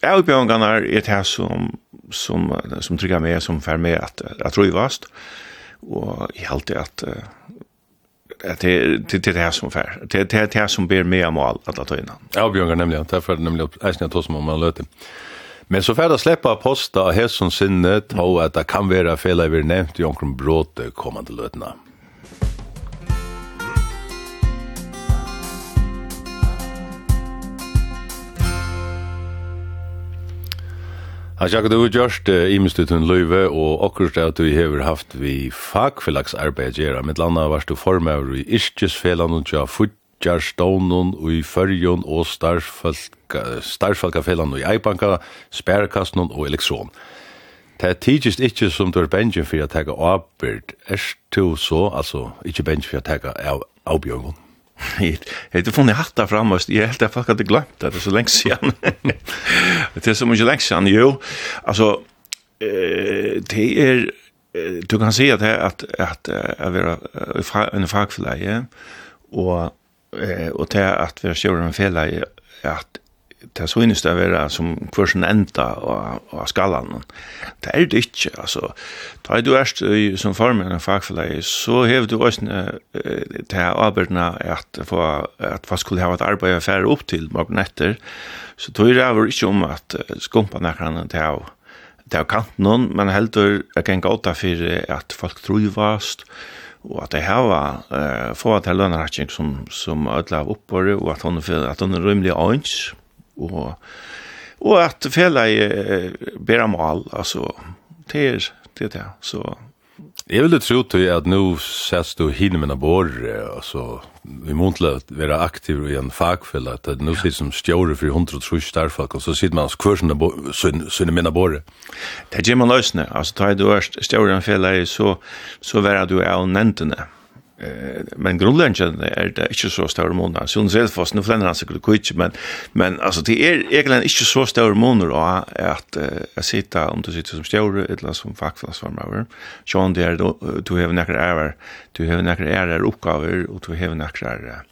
är utbildningarna är det här som som som tryggar mig som för mig att jag tror ju vast och jag halt det att att det det det här som för det det det här som ber mig om allt att ta innan. Ja, Björn nämligen därför nämligen att jag tar som om man löter. Men så färda släppa posta av hälsons sinne ta att det kan vara fel över nämnt i omkring bråte kommande lötna. Han sjakka du gjørst imist utun løyve, og akkurat at du hever haft vi fagfellagsarbeid gjerra, mitt landa varst du formaver i Iskjesfellan og tja Jar Stonen og i Førjon og Starfalkafellan og i Eibanka, Spærkasten og Elektron. Det er tidligst ikke som du er bensin for å tega avbyrd. Er du så, altså, ikke bensin for å tega av, avbjørngon? Jeg har ikke funnet hatt der fremme, jeg helt at folk hadde glemt det, det er så lenge siden. det er så mye lenge siden, jo. Altså, det er, du kan si at det er at, at, at, at, at, at, at, at, at, eh, och det att vi har sjøren en fel i att det så inne å vara som kursen ända och och skallan. Det är det inte alltså Da du erst som formen av fagfellet, så har du også eh, til avbørdene att få, att vad skulle ha ett arbete för upp till magneter. morgen etter. Så det over inte om att skumpa nekkerne til å det har kant någon men helt jeg kan gå ta för att folk trivast, og og at det hava eh få til lønratching som som ødla av oppåret, og at hun, føler at hun er rymelig ans og og at fjellet fella i bera mal altså det er det det, så Jeg vil tro til at nå ses du hinne med bor, altså, vi må ikke være aktiv i en fagfell, at nå sitter som stjåre for 130 starfag, og så sitter man hos hver sinne med bor. Det er ikke man løsne, altså, tar du stjåre en fell, så, så være du av nentene men grundläggande är det inte så stora månader. Så hon själv fast nu fländer han sig kvitt men men alltså det är egentligen inte så stora månader att att jag sitta om du sitter som stjärre eller som facklas var med. Sean där då du har några är du har några är uppgifter och du har några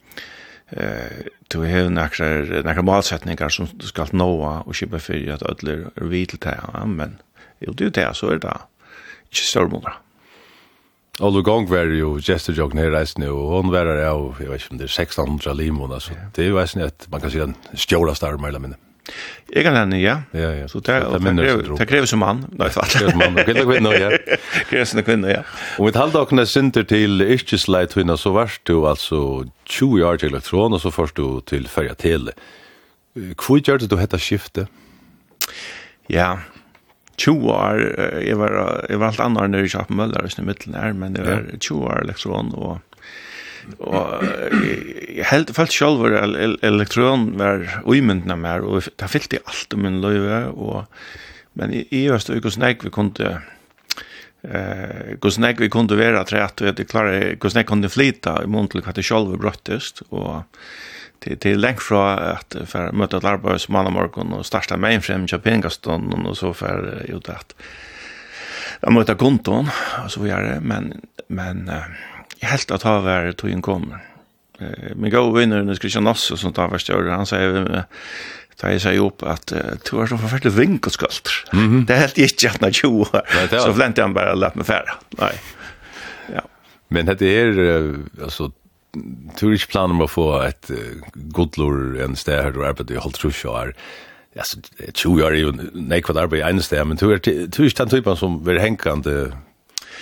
eh du har några några målsättningar som du ska nå och köpa för att ödlor är vitt till men jo det är så är det. Inte stora månader. Og du Gong var jo gestor jog nere reisende, og hon var her av, jeg vet ikke om det er 1600 limon, altså. Det er jo reisende at man kan si en stjåla star, mer eller mindre. Jeg kan henne, ja. Ja, ja. Så det, det, krever som mann. Nei, det krever som mann, og kvinne kvinne, ja. krever som kvinne, ja. Og mitt halvdakene synder til yrkesleit hvinna, så varst du altså 20 år til elektron, og så først du til fyrja tele. Hvor gjør du hetta skiftet? Ja, 20 år, jeg var, jeg var alt annet nere i Kjappmøller, i midten her, men det var 20 år elektron, og og jeg helt følte selv at elektron var uimyndende mer, og det fyllte jeg alt om min løyve, og, men i, i øst og hvordan vi kunne eh hvordan vi kunne være trett, og jeg klarer hvordan jeg kunne flyta i måned til hva det selv brøttest, og det det är längt från att för möta ett arbete som man morgon och starta mainframe i främja och så för ut att jag möta konton och så vidare men men jag helt att ha varit tog in kommer. Eh men gå vinner nu ska jag nossa som tar värst han säger Da jeg sier opp at uh, du er så forferdelig vinkelskalter. Mm -hmm. Det er helt ikke at når 20. Så flente han bare å lette meg færre. Nei. Ja. Men dette er, altså, tror ikke planer om å få et uh, godlor en sted her du arbeider i holdt trus og er altså, 20 år er jo nekvad arbeid i ene sted, men tror ikke den typen som vil henkende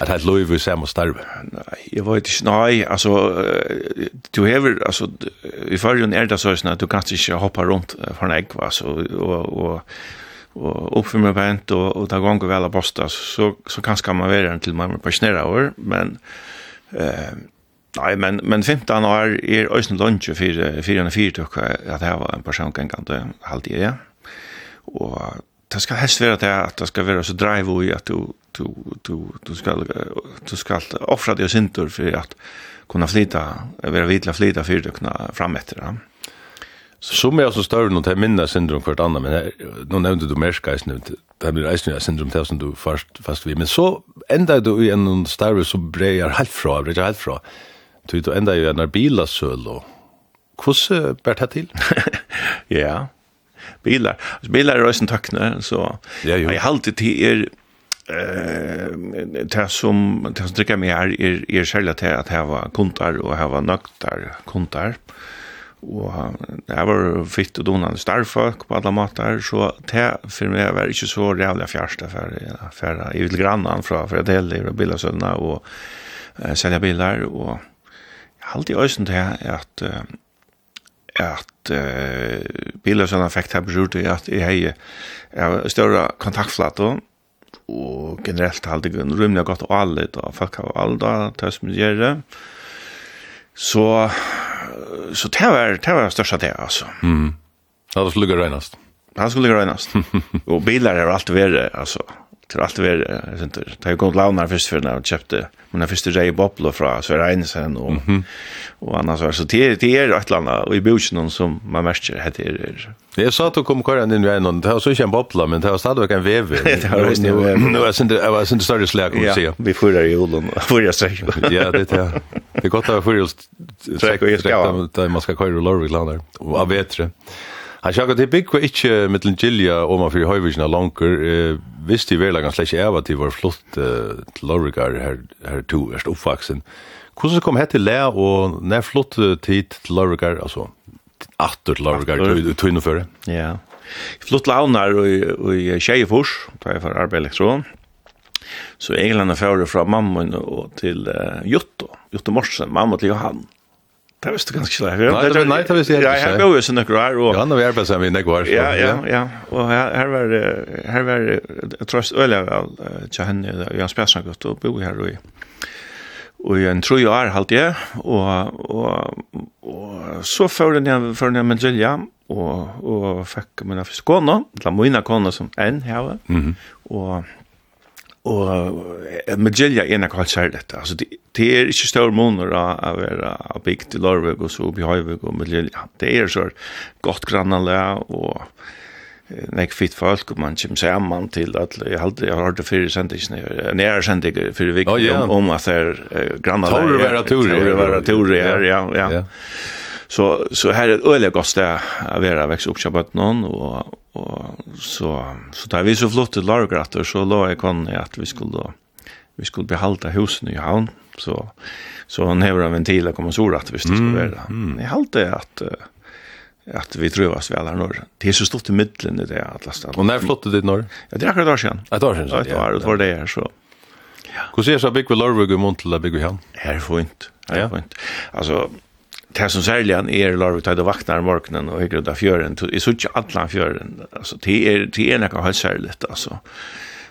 at helt lov i samme starve? Nei, jeg vet ikke, nei, altså, du hever, altså, i førjen er det sånn at du kan ikke hoppa rundt for en egg, altså, og, og, og oppfyr med pent, og, og det ganger vel av bosta, så, så kanskje man være til man er pensjonere år, men, eh, Nei, men, men 15 år er øyne lunge for 404 tukker at det var en person gengande halvdige, ja. Og det skal helst være det at det skal være så drive i at du, du, du, du skal, du skal offra deg sintur for at kunna flyta, være vidla flyta fyrtøkna fram etter, ja. Som er altså større noe til minne syndrom hvert annet, men her, nå nevnte du merska eisen, det blir eisen av syndrom til som du fast, fast vi, men så enda du i en større som breier helt fra, breier helt fra, Du då ända ju när bilar sölo. Hur bært det till? ja. Bilar. Bilar er også en tackna så. Ja, jo. har alltid til er eh det som det som dricker mig är är är själva till att ha kontar och ha nöktar kontar. Och det var fitt och donande starfolk på alla matar så det för mig var inte så jävla fjärsta för för i vill grannan från för det heller och bilar sådana och sälja bilar och halt i øysen til at at uh, bilar sånn effekt her beror at jeg hei er større kontaktflater og generelt halde jeg rymlig godt og alle og folk har alle da til som gjør det så så det var det var størst det altså mm. Ja, det skulle ligge regnast. Det skulle ligge regnast. og bilar er alltid verre, altså til alt alltid vært, jeg synes ikke, det har gått lavnere først før når jeg kjøpte men jeg første rei bobler fra Sverre Einesen og, mm -hmm. og annars var. Så det er, det er et eller annet, og i bøtjen som man merker heter er. Jeg sa at du kom kvar inn ved noen, det var så ikke en bobler, men det var stadigvæk en vev. det var også en vev. Nå er det ikke større slag, kan man si. Ja, vi fyrer i julen, fyrer seg. ja, det er det. Det er godt å fyrer seg, da man skal kvar i Lorvik lander, og av vetre. Mm. Han sjakka til bygg var ikkje mittel gilja og man fyrir høyvisina langer. Visst i verlagan slett ikke at de var flott til Lorrigar her to erst oppvaksen. Hvordan kom hette Lea og nær flott tid til Lorrigar, altså atter til Lorvigar, tog inn og føre? Ja. Flott launar og i Tjejefors, da jeg for arbeid elektron. Så England er fyrir fra mamma til Jotto, Jotto Morsen, mamma til Johan. Det visste du ganske ikke. Nei, det, nei, det visste jeg ikke. Ja, her var jo sånn noen år. Ja, når vi arbeidet sammen i nekvar. Ja, ja, ja. Og her var, her var, jeg tror jeg øyelig vel, til henne, Jan Persson gått og bo her i, og en tro år halvt jeg, og, og, og så før jeg, før jeg med Gilja, og, og fikk mine første kone, eller mine kone som en her, mm -hmm. og og med Magellia er nok alt helt dette. Altså, det, det er ikke større måneder av å være bygd i Larvøk og så oppe i Høyvøk og med Magellia. Det er så godt grannale og nek fitt folk og man kommer sammen til at jeg har jeg har det fire sendingene nære sendinger fyrir vik om, om at det er grannale Torre være Torre ja, ja, ja så så här är ett öliga gott att vara växa upp på någon och och så så där vi så flott ett lagratter så låg jag kan att vi skulle då vi skulle behålla husen i havn så så han har en ventil kommer så rätt visst det skulle vara. Mm. Jag håller att att vi trövas väl här norr. Det är så stort i mitten i det alla ställen. Och när flottade det dit norr? Ja, det är akkurat år sedan. Ett år sedan. Ett år, det var det här så. Ja. Hur ser så big vi Lorvig och Montel där big vi hem? Här är fint. Här är fint. Alltså det som särligen är er, larvigt att vakna om morgonen och hyggrar där fjörden. Det är så inte alla fjörden. Alltså, det är, det är något helt särligt. Alltså.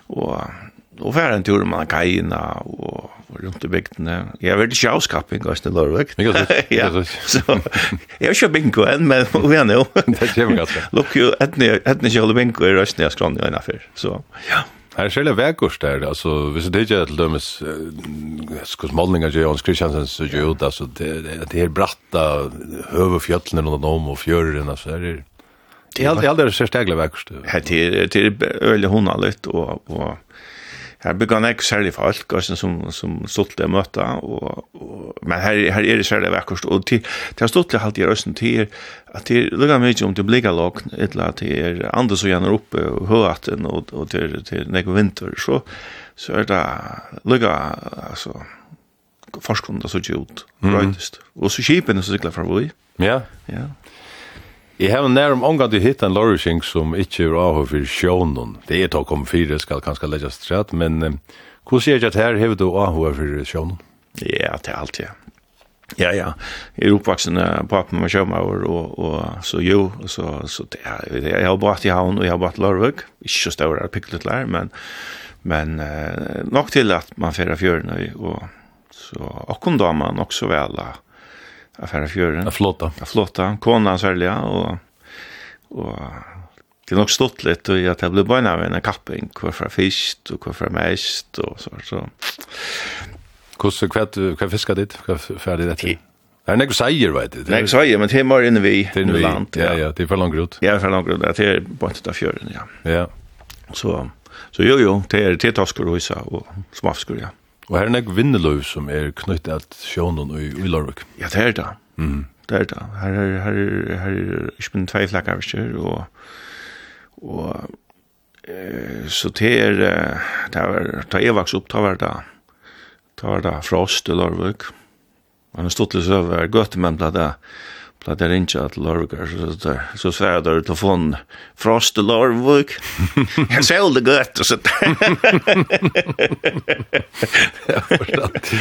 Och, og färre en tur man Kajina og, och runt i bygden. Jag vet inte avskappning av Stig Lorvik. ja, så jeg har ikke bingo enn, men vi er nå. Det kommer ganske. Lukk jo, ett ni kör bingo i rösten jeg skrann i ena för. Så, ja. Her er særlig vekkurs der, altså, hvis det ikke er til dømes, skos målninger til Jons Kristiansen, så gjør det, altså, det er bratta, høve fjøtlene rundt om, og fjøren, altså, her er, det er aldri særlig vekkurs der. Her er øyelig hundalit, og, og, Her bygger han ikke særlig folk, altså, som, som stolt er møtta, og, og, men her, her er det særlig vekkert, og til, til stolt er alltid røsten til at det er lukka mye om det blir lagt, eller at det er andre som gjerne oppe, og høyaten, og, og til, til nek vinter, så, så er det lukka, altså, forskunden så ikke ut, mm. -hmm. Og så kjipene er så sikla fra vi. Ja. Ja. Jeg har nær om omgang til hitt en lorishing som ikke er avhør for sjånen. Det er takk om fire skal kanskje legge stratt, men um, hvordan sier jeg at her har du avhør for sjånen? Ja, det er alt, ja. Ja, ja. Jeg er oppvaksen på appen med sjømaur, og, og så jo, så, så det, ja, jeg har bort i havn, og jeg har bort Lorvøk. Ikke så større piklet lær, men, men uh, nok til at man fyrir fjørene, og så akkurat da man nok så vel, uh, affära fjören. Att flotta. Att flotta, kona särliga og, og det är nok stått lite och at jeg ble bøyna en kapping, hvorfor fyrst, og för mest, og så. så. Hvordan, hva, hva fisker ditt? Hva ferdig dette? Det är nekko säger vet du. Nej, seier, men det är mer inne vi. i land. ja, ja, det er for langt ut. Ja, for langt ut, det är bare ut av fjøren, ja. Ja. Så, så jo, jo, det er taskor och så og smafskur, ja. Og her er nek vinneløv som er knyttet at sjånen i, i Lorvik. Ja, det er det. Mm. Det er det. Her er, her er, her er ikke min tvei flakker, og, og eh, så det er, det er, da jeg vokste opp, da var det, da var det frost i Lorvik. Han en stått søv er gøtt, men det Lad det ikke at Lorgar, så, så så sværa der til å få en Frost og Lorvuk, jeg ser det gøtt, og så der. Jeg forstått.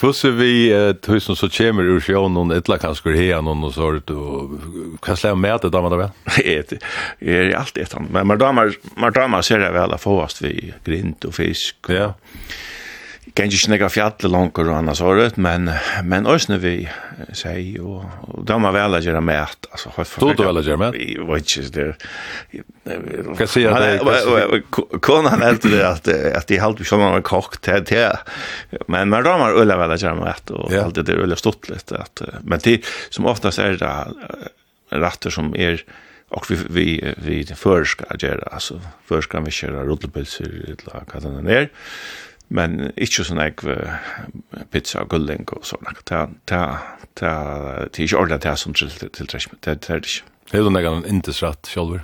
Hvordan vi tusen så kommer ur sjøen noen etla kanskje her noen og sånt, og hva slags med det damer det vel? Jeg er alltid etter, men man damer, ser jeg vel at oss vi grint og fisk. Ja. Yeah kan ikke snakke fjall langer og annars året, men, men også når vi sier, og, og da må vi alle gjøre med at, altså, Tog du alle gjøre med? Jeg vet ikke, det... er... Hva sier det? Konan heldte det at, at de halte som han var kokk til det, men man rammer øyla vel gjøre med at, og yeah. halte det er veldig stort litt, at, men de, som oftast er det retter som er, och vi vi vi förska göra alltså förska vi köra rullpulser eller vad det nu är men ikke sånn jeg pizza og gulling og sånn. Det er ikke ordentlig det som tiltrekker meg, det er det ikke. Er du negan en indesrett sjálfur?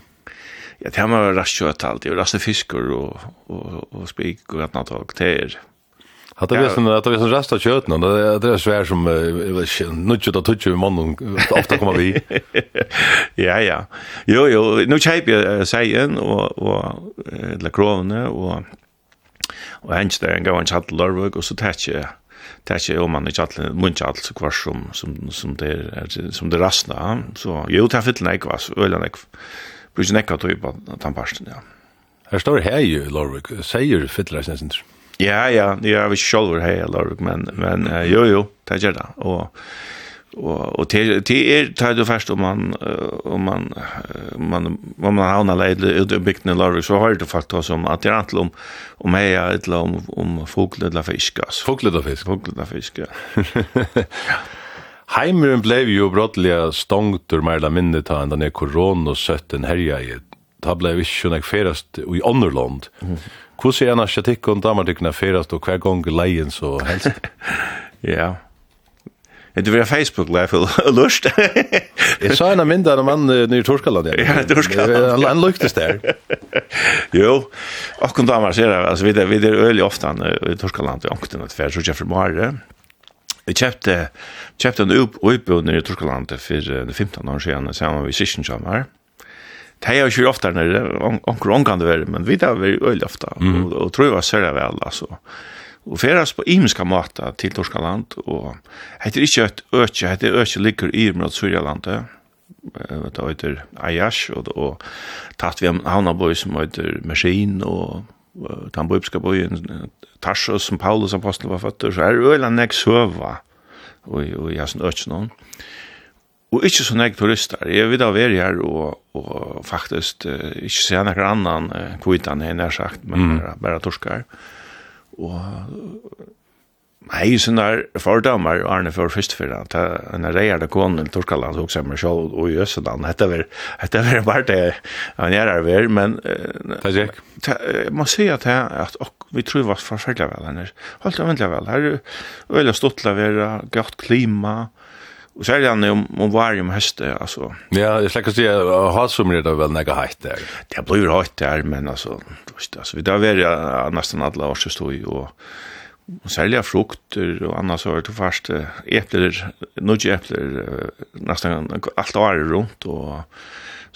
Ja, det er man rast kjøtt alltid, og rast fiskor og, og, og spik og annet og det er... Hatt det visst att det är rasta av köttet det det är svär som nutch och touch i mannen ofta kommer vi. Ja ja. Jo jo, nu chape jag säger och och la krona och og hengt der en gav en kjall lørvøk, og så tætje jeg det er om man ikke alle, munch alt så kvar som, som, som det er, som det rastna. Så jo, det er fyllene jeg, altså, øyne jeg, bruker nekka tog på tannparsten, ja. Her står hei, Lorvik, sier fyllene jeg sin Ja, ja, jeg er ikke selv hei, Lorvik, men, men jo, jo, det er det, og och och det det er tar du först om man om man man om man har några led ut i bygden eller så har det faktiskt som att det handlar om om heja eller om om fåglar eller fiskar. Fåglar eller fisk, fåglar eller fiskar. Heimeren blev jo brottliga stångt ur mer eller mindre ta den ner korona och sött en härja i. Det blev inte något i Ånderland. Hur ser annars jag tycker om damartikna färast och hver gång leien så helst? Ja, Det var Facebook live för lust. Det sa en mindre en man nu i Torskaland. Ja, Torskaland. Han luktes där. Jo. Och kom damer ser alltså vi det vi det öl ofta i Torskaland och åkte något färd så jag för bara. Jag köpte köpte en upp upp i Torskaland för 15 år sedan samman med Sission Jamar. Det är ju ofta när onkel onkel kan det vara men vi det var öl ofta och tror jag var så väl alltså og ferast på imiska mata til Torska land, og heter ikkje et økje, heter økje ligger i Irmrad Syrjalandet, det heter Ayash, og, og tatt vi havna boi som heter Meshin, og den boipska boi, Tarsus, som Paulus apostel var føtter, så er øyla nek søva, og, og jeg sånn økje noen. Og ikkje så nek turister. Jeg vil da være her og, og faktisk uh, ikkje se nekker annan uh, kvitan, jeg har sagt, men mm. bare, bare torskar. Mm og Nei, sånn sånne fordommer, Arne, for første fyrre, at en reier det kone til Torskaland, og også meg selv, og i Østland, dette var, dette var bare det han gjør her ved, men... Det er ikke. Jeg må si at, at vi tror var forferdelig vel, henne. Holdt det vel, her er veldig stått til å være godt klima, og Og så er det om, om varje om høste, altså. Ja, jeg slett å si, halsummer er det vel nega heitt der? Det blir heitt der, men altså, just, altså vi der var ja, nesten alle år så stod i, og, og særlig frukter, og annars har det først epler, nudge epler, nesten alt året rundt, og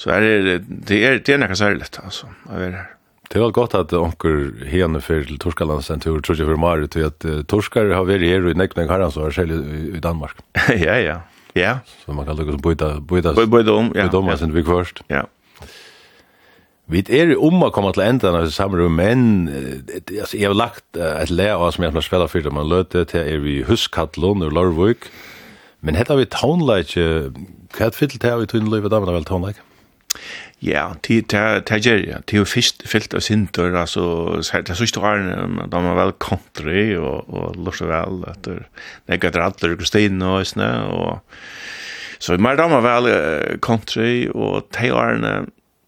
så er det, det er, det er nega særlig, altså, å være her. Det var godt at onker hene fyrir til Torskaland sen tur, tror jeg for Mari, til at uh, Torskar har vært her i Nekning Haransvar, selv i, i Danmark. ja, ja. Ja. Så man kan lukke som bøyda, bøyda, bøyda om, ja. Bøyda om, ja. Bøyda vi først. Ja. Vi er om å komme til enden av samrum, men altså, jeg har lagt et le av som jeg har spela fyrir, man løte til er vi Huskattlund og Lorvøk, men hette vi Townlight, hva er fyrt til det vi tog inn løyve damen av vel townlike? Ja, det gjør jeg. Det er jo først av sinter, altså, det er så ikke var da man vel country, og, og lust og vel, etter nekka drattler og Kristin og sånn, og så mer da man vel country, og de årene,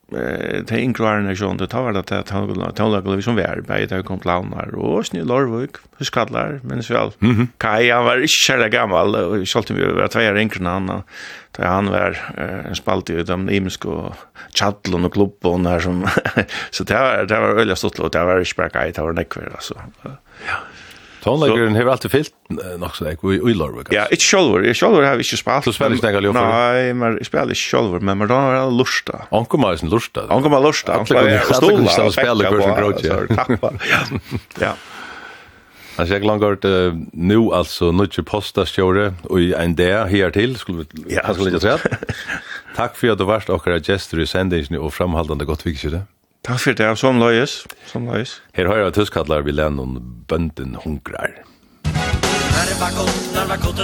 de yngre årene, sånn, det tar vel at det er vi som vi er på, det kom til launar, og snø Lorvik, huskadler, men så vel, Kai, han var ikke så gammal, og selv om vi var tveier yngre enn han, Da han var en spalt i de imensk og tjattlen og klubben her som... så det var, det var øyelig stått, og det var ikke bare geit, det var nekver, altså. Ja. Tonleggeren har alltid fyllt nok så ikke i Lorvik. Ja, ikke shoulder. Jeg shoulder har ikke spalt. Du spiller ikke nekka? Nei, men jeg spiller ikke men man har alle lusta. Anko meg sin lusta. Anko meg lusta. Anko meg lusta. Anko meg lusta. Anko meg lusta. Anko meg lusta. Anko meg Alltså langt långt uh, nu alltså nutje posta stjore och en där här till skulle vi ja, skulle jag säga. Tack för att du varst och era gäster i sändningen och framhållande gott vikskifte. Takk för det, som löjes. Som löjes. Her har jag tuskkallar vi län om bönden hungrar. Arva gott, arva gott.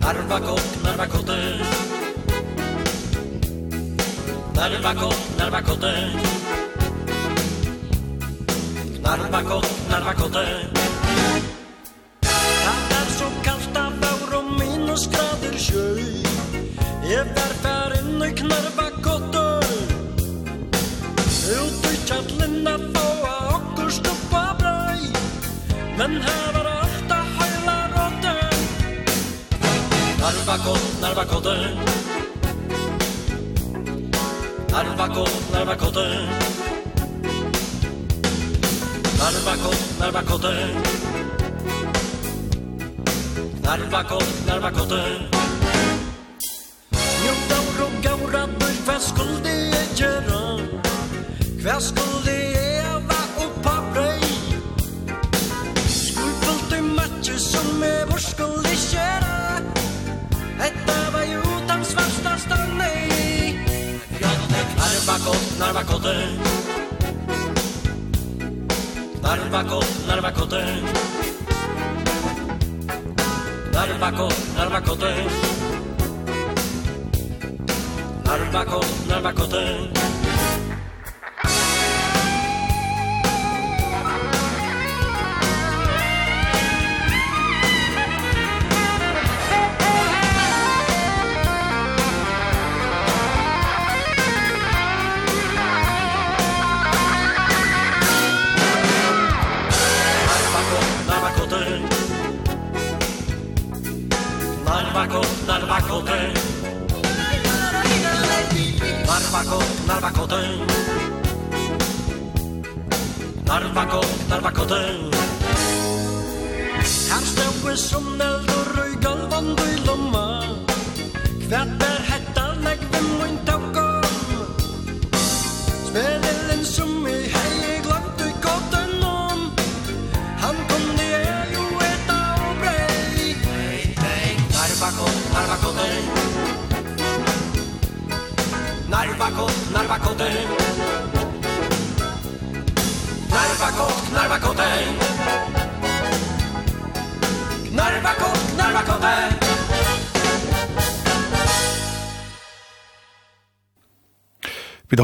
Arva gott, arva gott. Arva. Narvakot, Narvakote. Det er så kallt av vår og minusgrader sjø Jeg var fær inn i Knarvakote Ut i kjallinna av okkur stuppa brei Men her var alt av høyla råte Narvakot, Narvakote Narvakot, Narvakote. Narvakot, Narvakote. Narvakot, Narvakote. Narvakot, Narvakote. Jo, gaur og gaur annur, hva skulle jeg gjøre? Hva skulle jeg va oppa brei? Skurpult i matje som jeg vår skulle gjøre Etta var jo den svarsta stannet Narvakot, Narvakote Narvakot, Narvakote. Narvako, narvakoten Narvako, narvakoten Narvako, narvakoten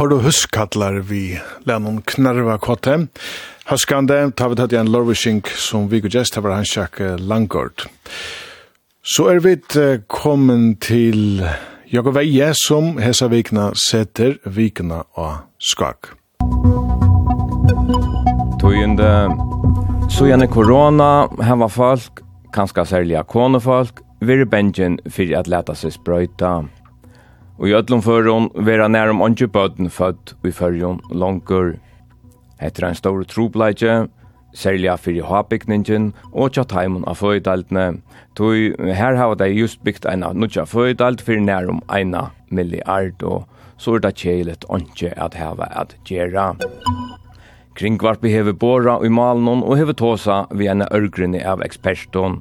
var det huskatlar vi lennon knarva kotte. Huskande tar vi tatt igjen Lorvishink som vi går gest har hans sjakk langgård. Så er vi kommen til Jakob Veie som hesa vikna setter vikna av skak. Tøyende, så gjerne korona, her var folk, kanskje særlig konefolk, vi er bengen for at leta seg sprøyta. Og i öllum førun vera nærum ondju bøtten født i førjun langur. Etter ein stór trúbleikje, særlig af fyrir hapikningin og tja taimun af føydaltene. Tui her hava dei just byggt av nutja føydalt fyrir nærum eina milliard og så er det kjeilet ondje at hava at gjerra. Kringvarpi hever bora i malen og hever tåsa vi ena ørgrinni av eksperton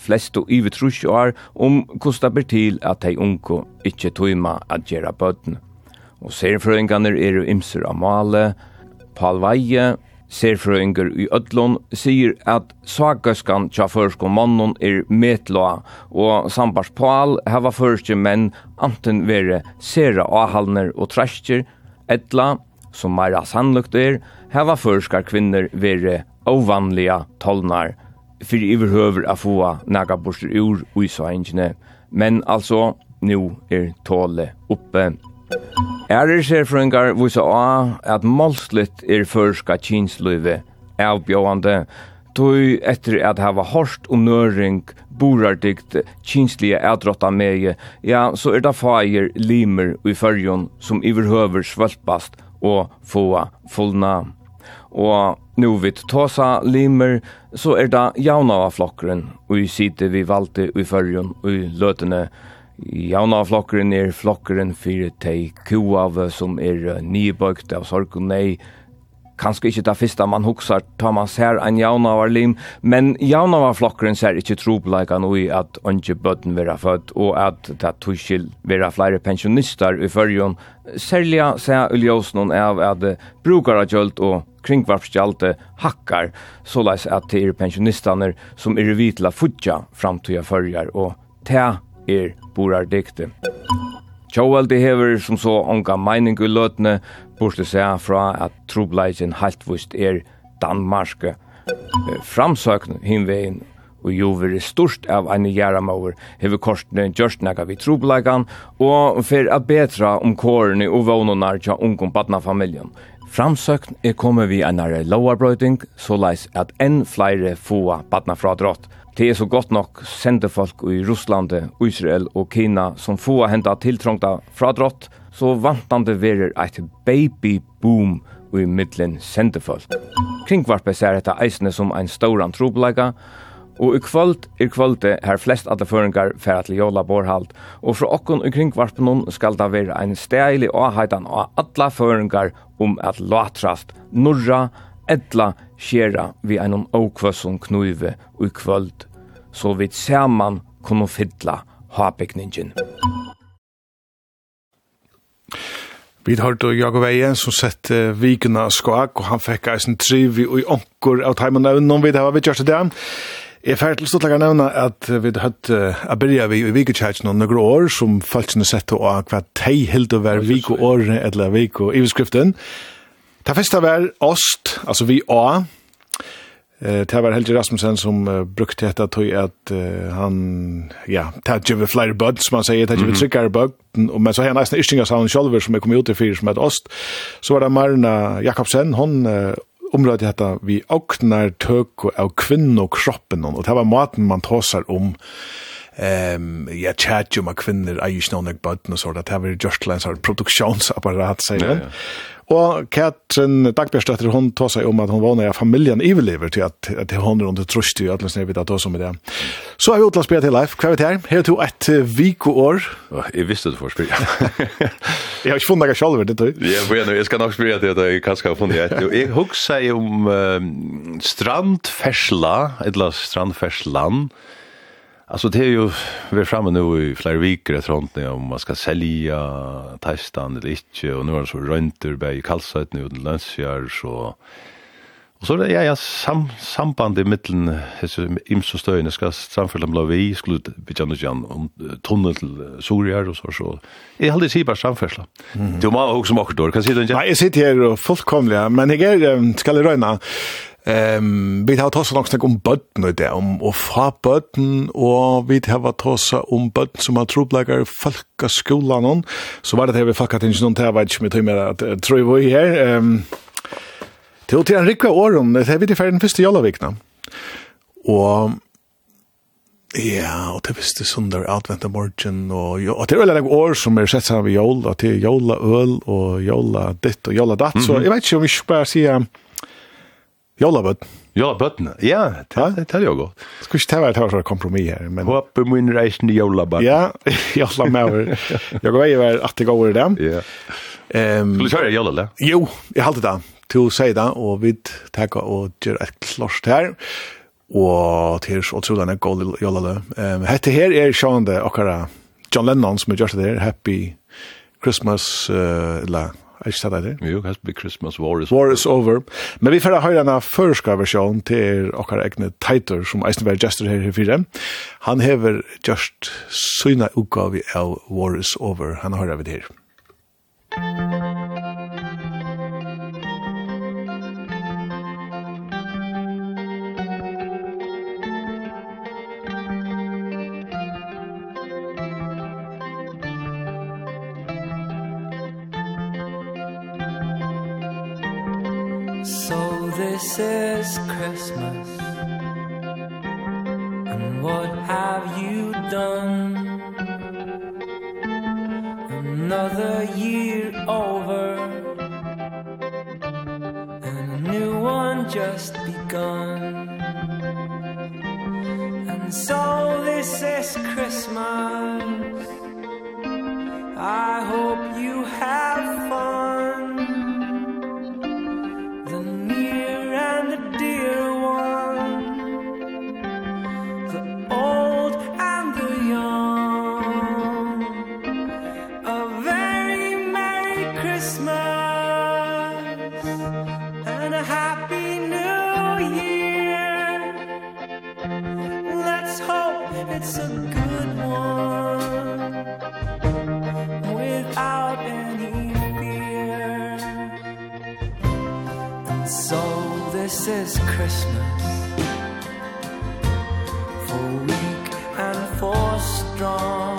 flest og yver trus år om kosta ber til at dei unko ikkje tøyma at gjera bøten. Og serfrøyngene er jo imser av male, Paul Veie, serfrøyngar i Ødlund, sier at sakaskan tja førsko mannen er metloa, og sambars Paul heva førske menn anten vere sera avhalner og treskjer, etla, som meira sannlukt er, heva førskar kvinner vere ovanliga tolnar, fyrir iverhøver a få naga borster ur ui saingene, men altså, nu er tåle oppe. Ærer ser frøyngar vise a at målslitt er førska kinsløyve avbjåande, tog etter at hava hårst og nøring, borardikt, kinslige ædrotta meie, ja, så er det fager limer i fyrjon som iverhøver svølpast og få fullna. Og Nu vid Tåsa Limer så er det jaunava flokkeren, og i sida vi valde i fyrjun og i løtene. Jaunava flokkeren er flokkeren fyrir tei kuave som er nybøgt av sorg og nei, kanskje ikke det første man huksar, tar man ser en jaunavarlim, men jaunavarflokkeren ser ikke trobleikene i at ikke bøtten vera født, og at det tuskil vera flere pensjonister i førjon, særlig ser uljøsnen av at brukar av kjølt og kringvarpsgjalte hakkar, såleis at det er pensjonistene som er vitla futja framtida førjar, og det er borar diktet. Tjóveldi hever som så onga meining i løtene, bortsett seg fra at trobleisen haltvist er Danmarske. Framsøkn hinvein og jo vi er størst av en gjerramover, hever korsene gjørst nega vi trobleikan, og for å betra om kårene og vånene tja ungom badnafamiljen. Framsøkn er kommet vi en lovarbrøyting, så leis at enn flere få badnafradrott, Det er så godt nok sendefolk i Russland, Israel og Kina som få henta tiltrongta fradrott, så vantande verer eit babyboom i middelen sendefolk. Kringvarpet ser dette eisene som ein stauran trobleika, og i kvöld er kvöldet her flest alle føringar færa til Jola Borhald, og fra okkon i kringvarpen skal det være ein steilig åhaitan av alle føringar om at latrast, norra, edla, skjera vi einon okvøsson knuive og i kvöld så vi saman kunne fylla hapekningen. Vi har hørt Jakob Eien som sett uh, vikene skak, og han fikk eisen triv i onker av teimen nøvn om vi det var vi kjørste det. Jeg er ferdig til å nevne at vi har hørt å begynne vi i vikekjøkken og noen år som følelsene sett og hva de helt å være vik og årene eller vik og i beskriften. Det første var ost, altså vi og Eh det var Helge Rasmussen som uh, brukte detta tog att uh, han ja, tar ju flyr bud som man säger tar ju trickar bud och men så här nästan Istinga sound själva som kom ut i fyr som ett ost så var det Marna Jakobsen hon uh, området detta vi åknar tök och av kvinnor kroppen och det var maten man tossar om Ehm um, ja chat ju med kvinnor är ju snarare bad och sådär. Det har just lens har produktionsapparat säger. Ja, ja. Og Katrin Dagbjørstøtter, hun tar seg om at hun våner at familien iverlever til at, at hun er under trøst i alle snedvidt at hun som er det. Så har vi utlandsbyrd til Leif. Hva er det her? Her er to et vikoår. Jeg visste du får spyrja. jeg har ikke funnet deg selv, det tror jeg. Ja, for jeg skal nok spille til at jeg kanskje har funnet et. Jeg husker om uh, strandfersla, et eller strandfersland, Alltså det är ju vi är framme nu i flera veckor efter runt när om man ska sälja testan eller inte och nu är det så rönter bär i kalsat nu den länsjar så och så det ja, ja sam, samband i mitten så im så stöjne ska samfälla blå vi skulle vi kan ju om tunnel till Sorgar och så så jag hade sig bara samfälla mm. det också också då kan se den Nej jag sitter här och fullkomliga men jag är, ska det röna Ehm vi har tossa langt om button og det om og fra button og vi har tossa om button som har troblegar folka skolan on så var det her vi fakka tinge noen tær vet ikke med timer at tror vi her. Ehm til til en rikva åren det har vi det ferdig den første jollevikna og Ja, og det visste sundar advent av morgen, og, og det er veldig år som er sett sammen ved jól, og det jóla øl, og jóla ditt, og jóla datt, mm -hmm. så jeg vet ikke om vi skal bare sier Jolla bøtten. Jolla bøtten, ja, det er jo godt. Skal ikke ta vært her for kompromis her, men... Håper min reisen i jolla bøtten. Ja, jolla jólabötn. Jeg går vei over at det går i det. Ja. Skulle du kjøre jolla det? Jo, jeg halte det. Til å si det, og vi tar og gjør et klart her. Og til å tro denne gode jólabötn. Hette her er sjående akkurat John Lennon som er gjort det her, Happy Christmas, eller Er ikke det der? Jo, helst be Christmas war is over. War is over. Men vi får høre en førska versjon til okkar egne teitor som Eisenberg gestor her i fire. Han hever just syna utgave av War is over. Han har hørt det her. Musikk is Christmas. And what have you done? Another year over. And a new one just begun. And so this is Christmas. I hope you have fun. Christmas. For weak and for strong.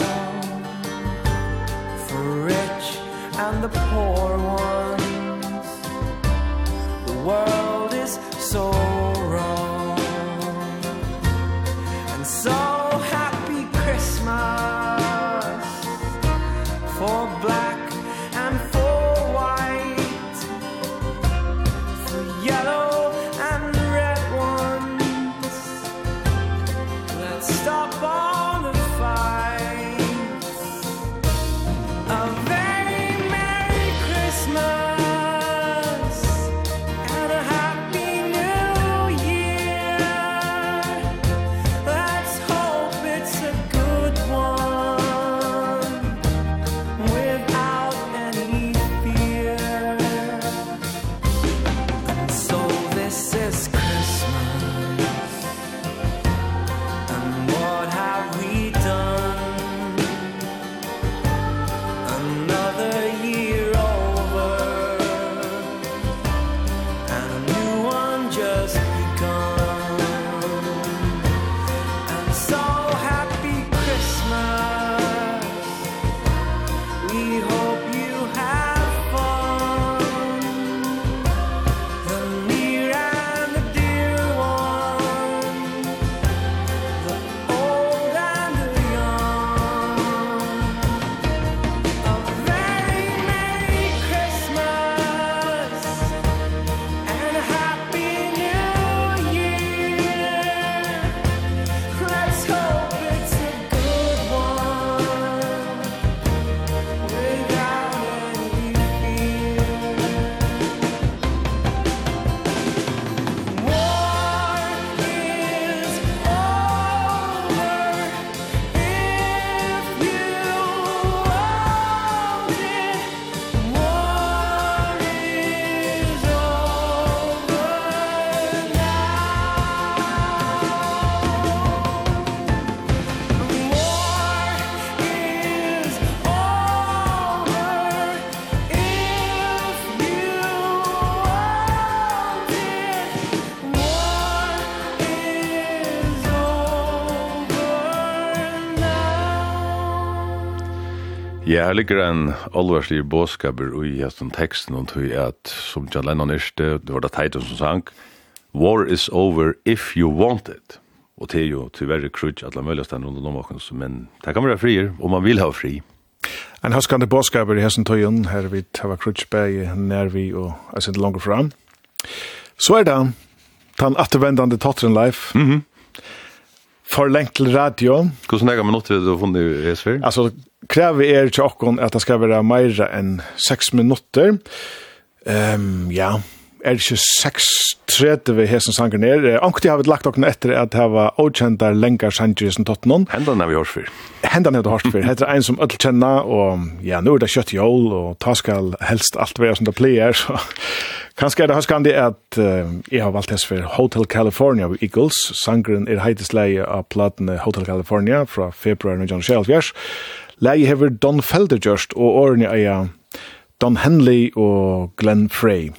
For rich and the poor ones. The world is so wrong. And so Ja, det ligger en alvarslig båskaper i hesten teksten om tog at, som John Lennon erste, det var det Titan som sang, War is over if you want it. Og det er jo tyverre krutsk at la mølles den rundt om oss, men det kan være frier, og man vil ha fri. En haskande båskaper i hesten tøyen, her vi tar krutsk bæg nær vi og jeg sitter langer fram. Så er det den attervendande Tottenham Life. Mhm. Mm -hmm. Forlengt til radio. Hvordan er det minutter du har funnet i Esfer? Altså, krever er til okkon at det skal være mer enn 6 minutter. Um, ja, er ikke 6.30 vi hesen sanger ned. Ankt har vi lagt okkon etter at det var åkjenta lengar sanger som tatt noen. Hendan har vi hørt før. Hendan har vi hørt før. Hette en som ødel kjenna, og ja, nå er det kjøtt i ål, og ta skal helst alt være som det pleier, så Kanskje er det høskandi at uh, jeg har valgt hess for Hotel California av Eagles. Sangren er heitesleie av platene Hotel California fra februar 1970. Leie hever Don Felder gjørst og årene eier Don Henley og Glenn Frey.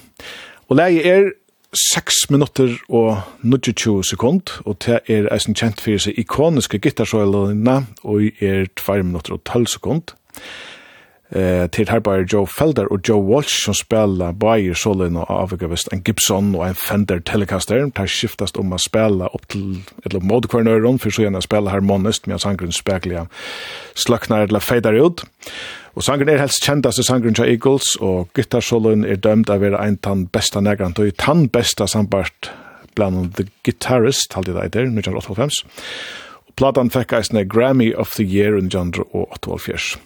Og leie er 6 minutter og 22 sekund, og det er eisen kjent for seg ikoniske gitarsøylene, og er 2 minutter og 12 sekund. Og eh til her bare Joe Felder og Joe Walsh som spela Bayer Solin og Avika West en Gibson og en Fender Telecaster tar skiftast om å spela opp til eller mode corner run for så gjerne spela harmonist med sangren Spekliga slaknar eller fader ut og sangren er helst kjendast i sangren til Eagles og guitar solin er dømt av være en tann besta negran og tann besta sambart bland The Guitarist, halde det der, 1998. Platan fekk eisne Grammy of the Year under 1978.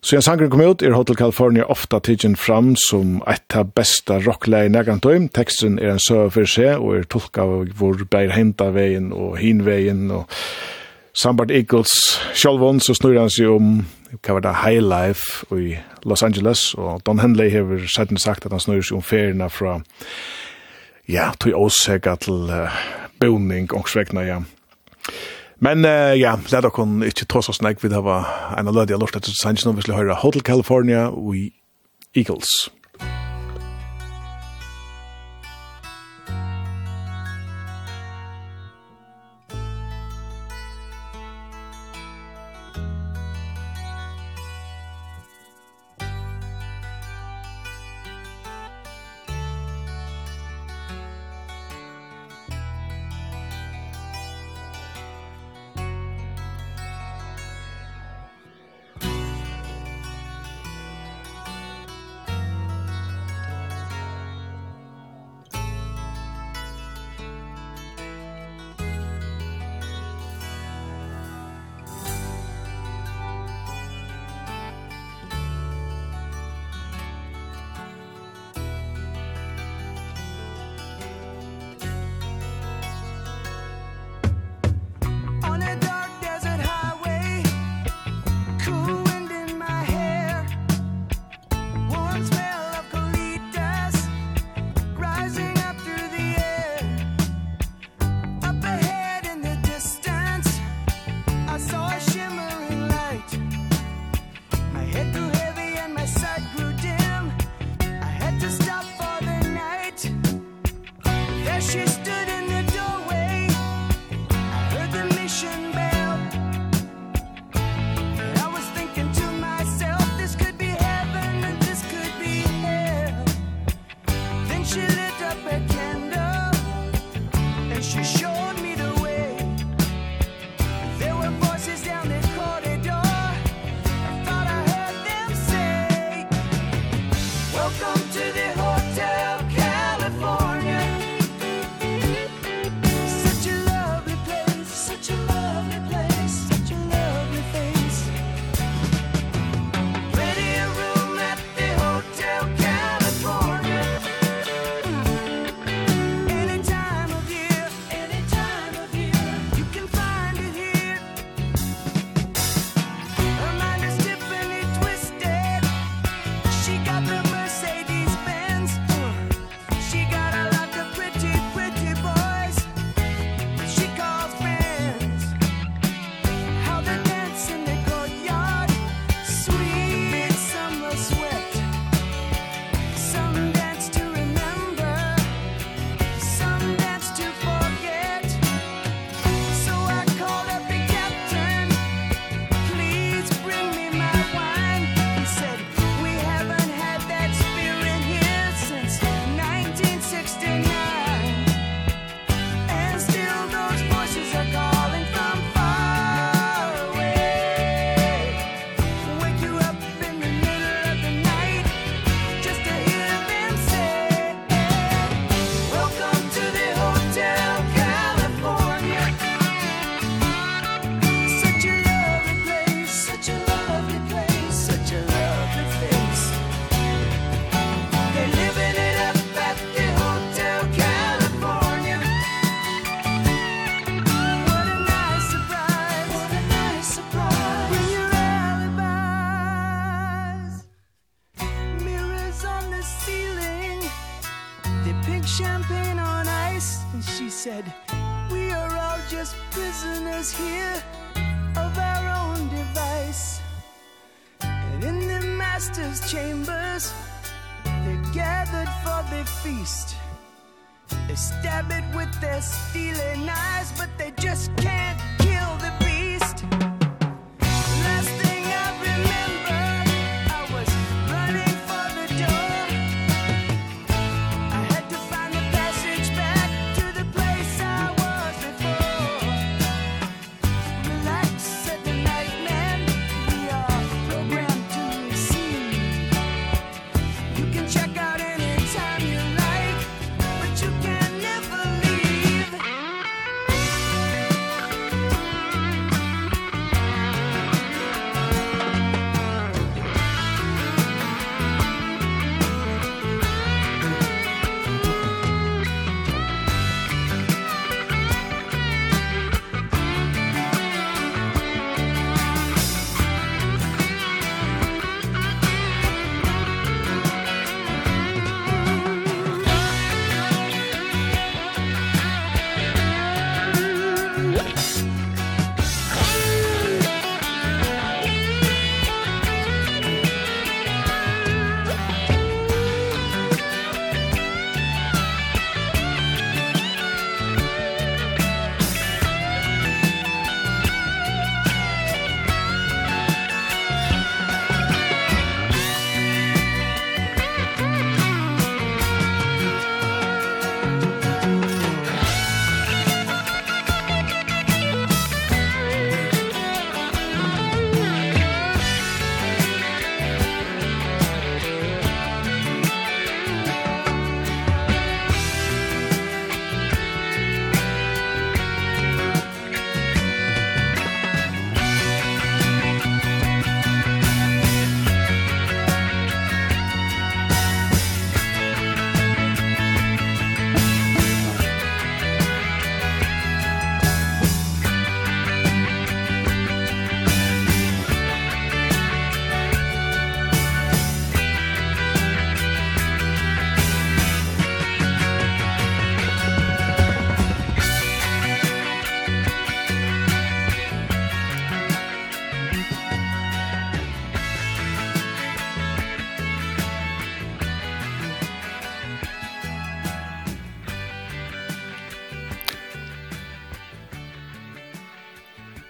Så en sanger kom ut, er Hotel California ofta tidsen fram som et av besta rockleie negant døym. Teksten er en søv for seg, og er tolka av hvor beir henta veien og hin veien, og Sambart Eagles sjálvon, så snur han seg om hva var det High Life i Los Angeles, og Don Henley hever sætten sagt at han snur seg om ferierna fra ja, tog åsega til uh, boning, ångsvegna, ja. Men uh, ja, let oss kun ikke ta så snakk, vi det var en av lødde jeg lort etter hvis vi hører Hotel California og Eagles.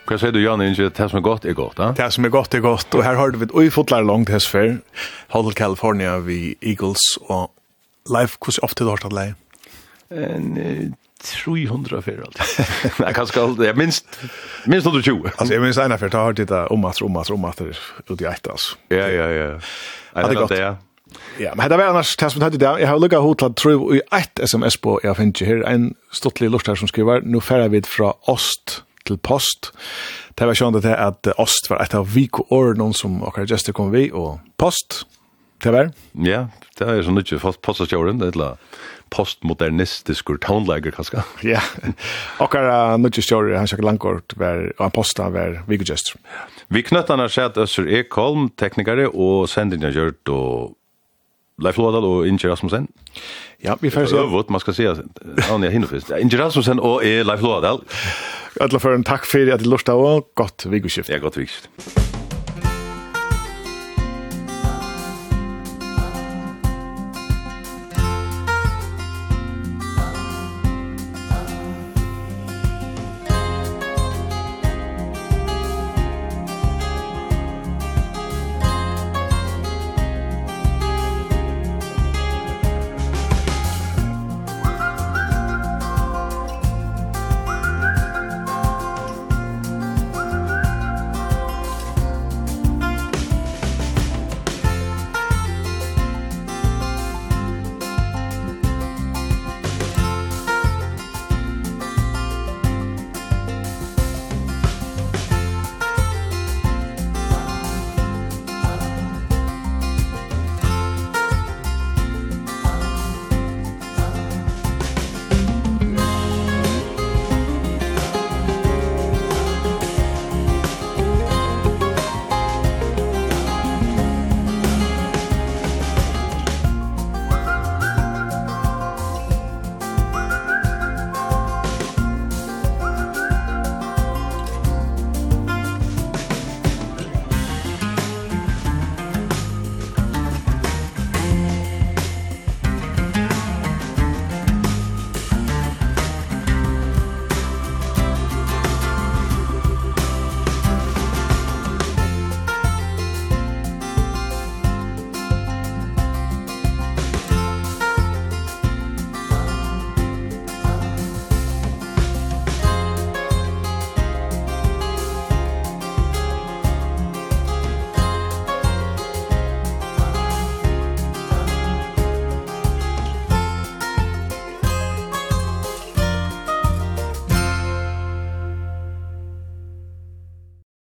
Hva sier du, Jan Inge, det som er godt er godt, da? Det som er godt er godt, og her har vi vidt ui fotlar langt hess før, Hotel California vi Eagles, og Leif, hvordan ofte du har tatt leie? En 300 fyrir alt. Nei, kanskje alt, jeg minst, minst 120. altså, jeg minst ena fyrir, da har du om omater, omater, omater, ut i eit, altså. Ja, ja, ja. Ja, det er godt. Ja, men det var annars det som hette det. Jeg har lukket hod til at tro i ett sms på jeg finner her. En stortlig lort her som skriver, nå færre vi fra Ost til post. Det var sjående til at ost var et av viko år, noen som akkurat gester kom vi, og post, det var? Ja, det er sånn ikke postastjåren, det er et postmodernistisk tonelager, kanskje. Ja, akkurat nødvendig stjåren, han sjekker langkort, var, og han posta var viko vikogester. Vi knøttene har sett Øsser Ekholm, teknikere, og sendingen har gjort, og Leif Lodal og Inge Rasmussen. Ja, vi får se. Øvut, man skal se. Ja, Inge Rasmussen og Leif Lodal. Alla för en tack för att du lustade och gott veckoskift. Ja, gott veckoskift.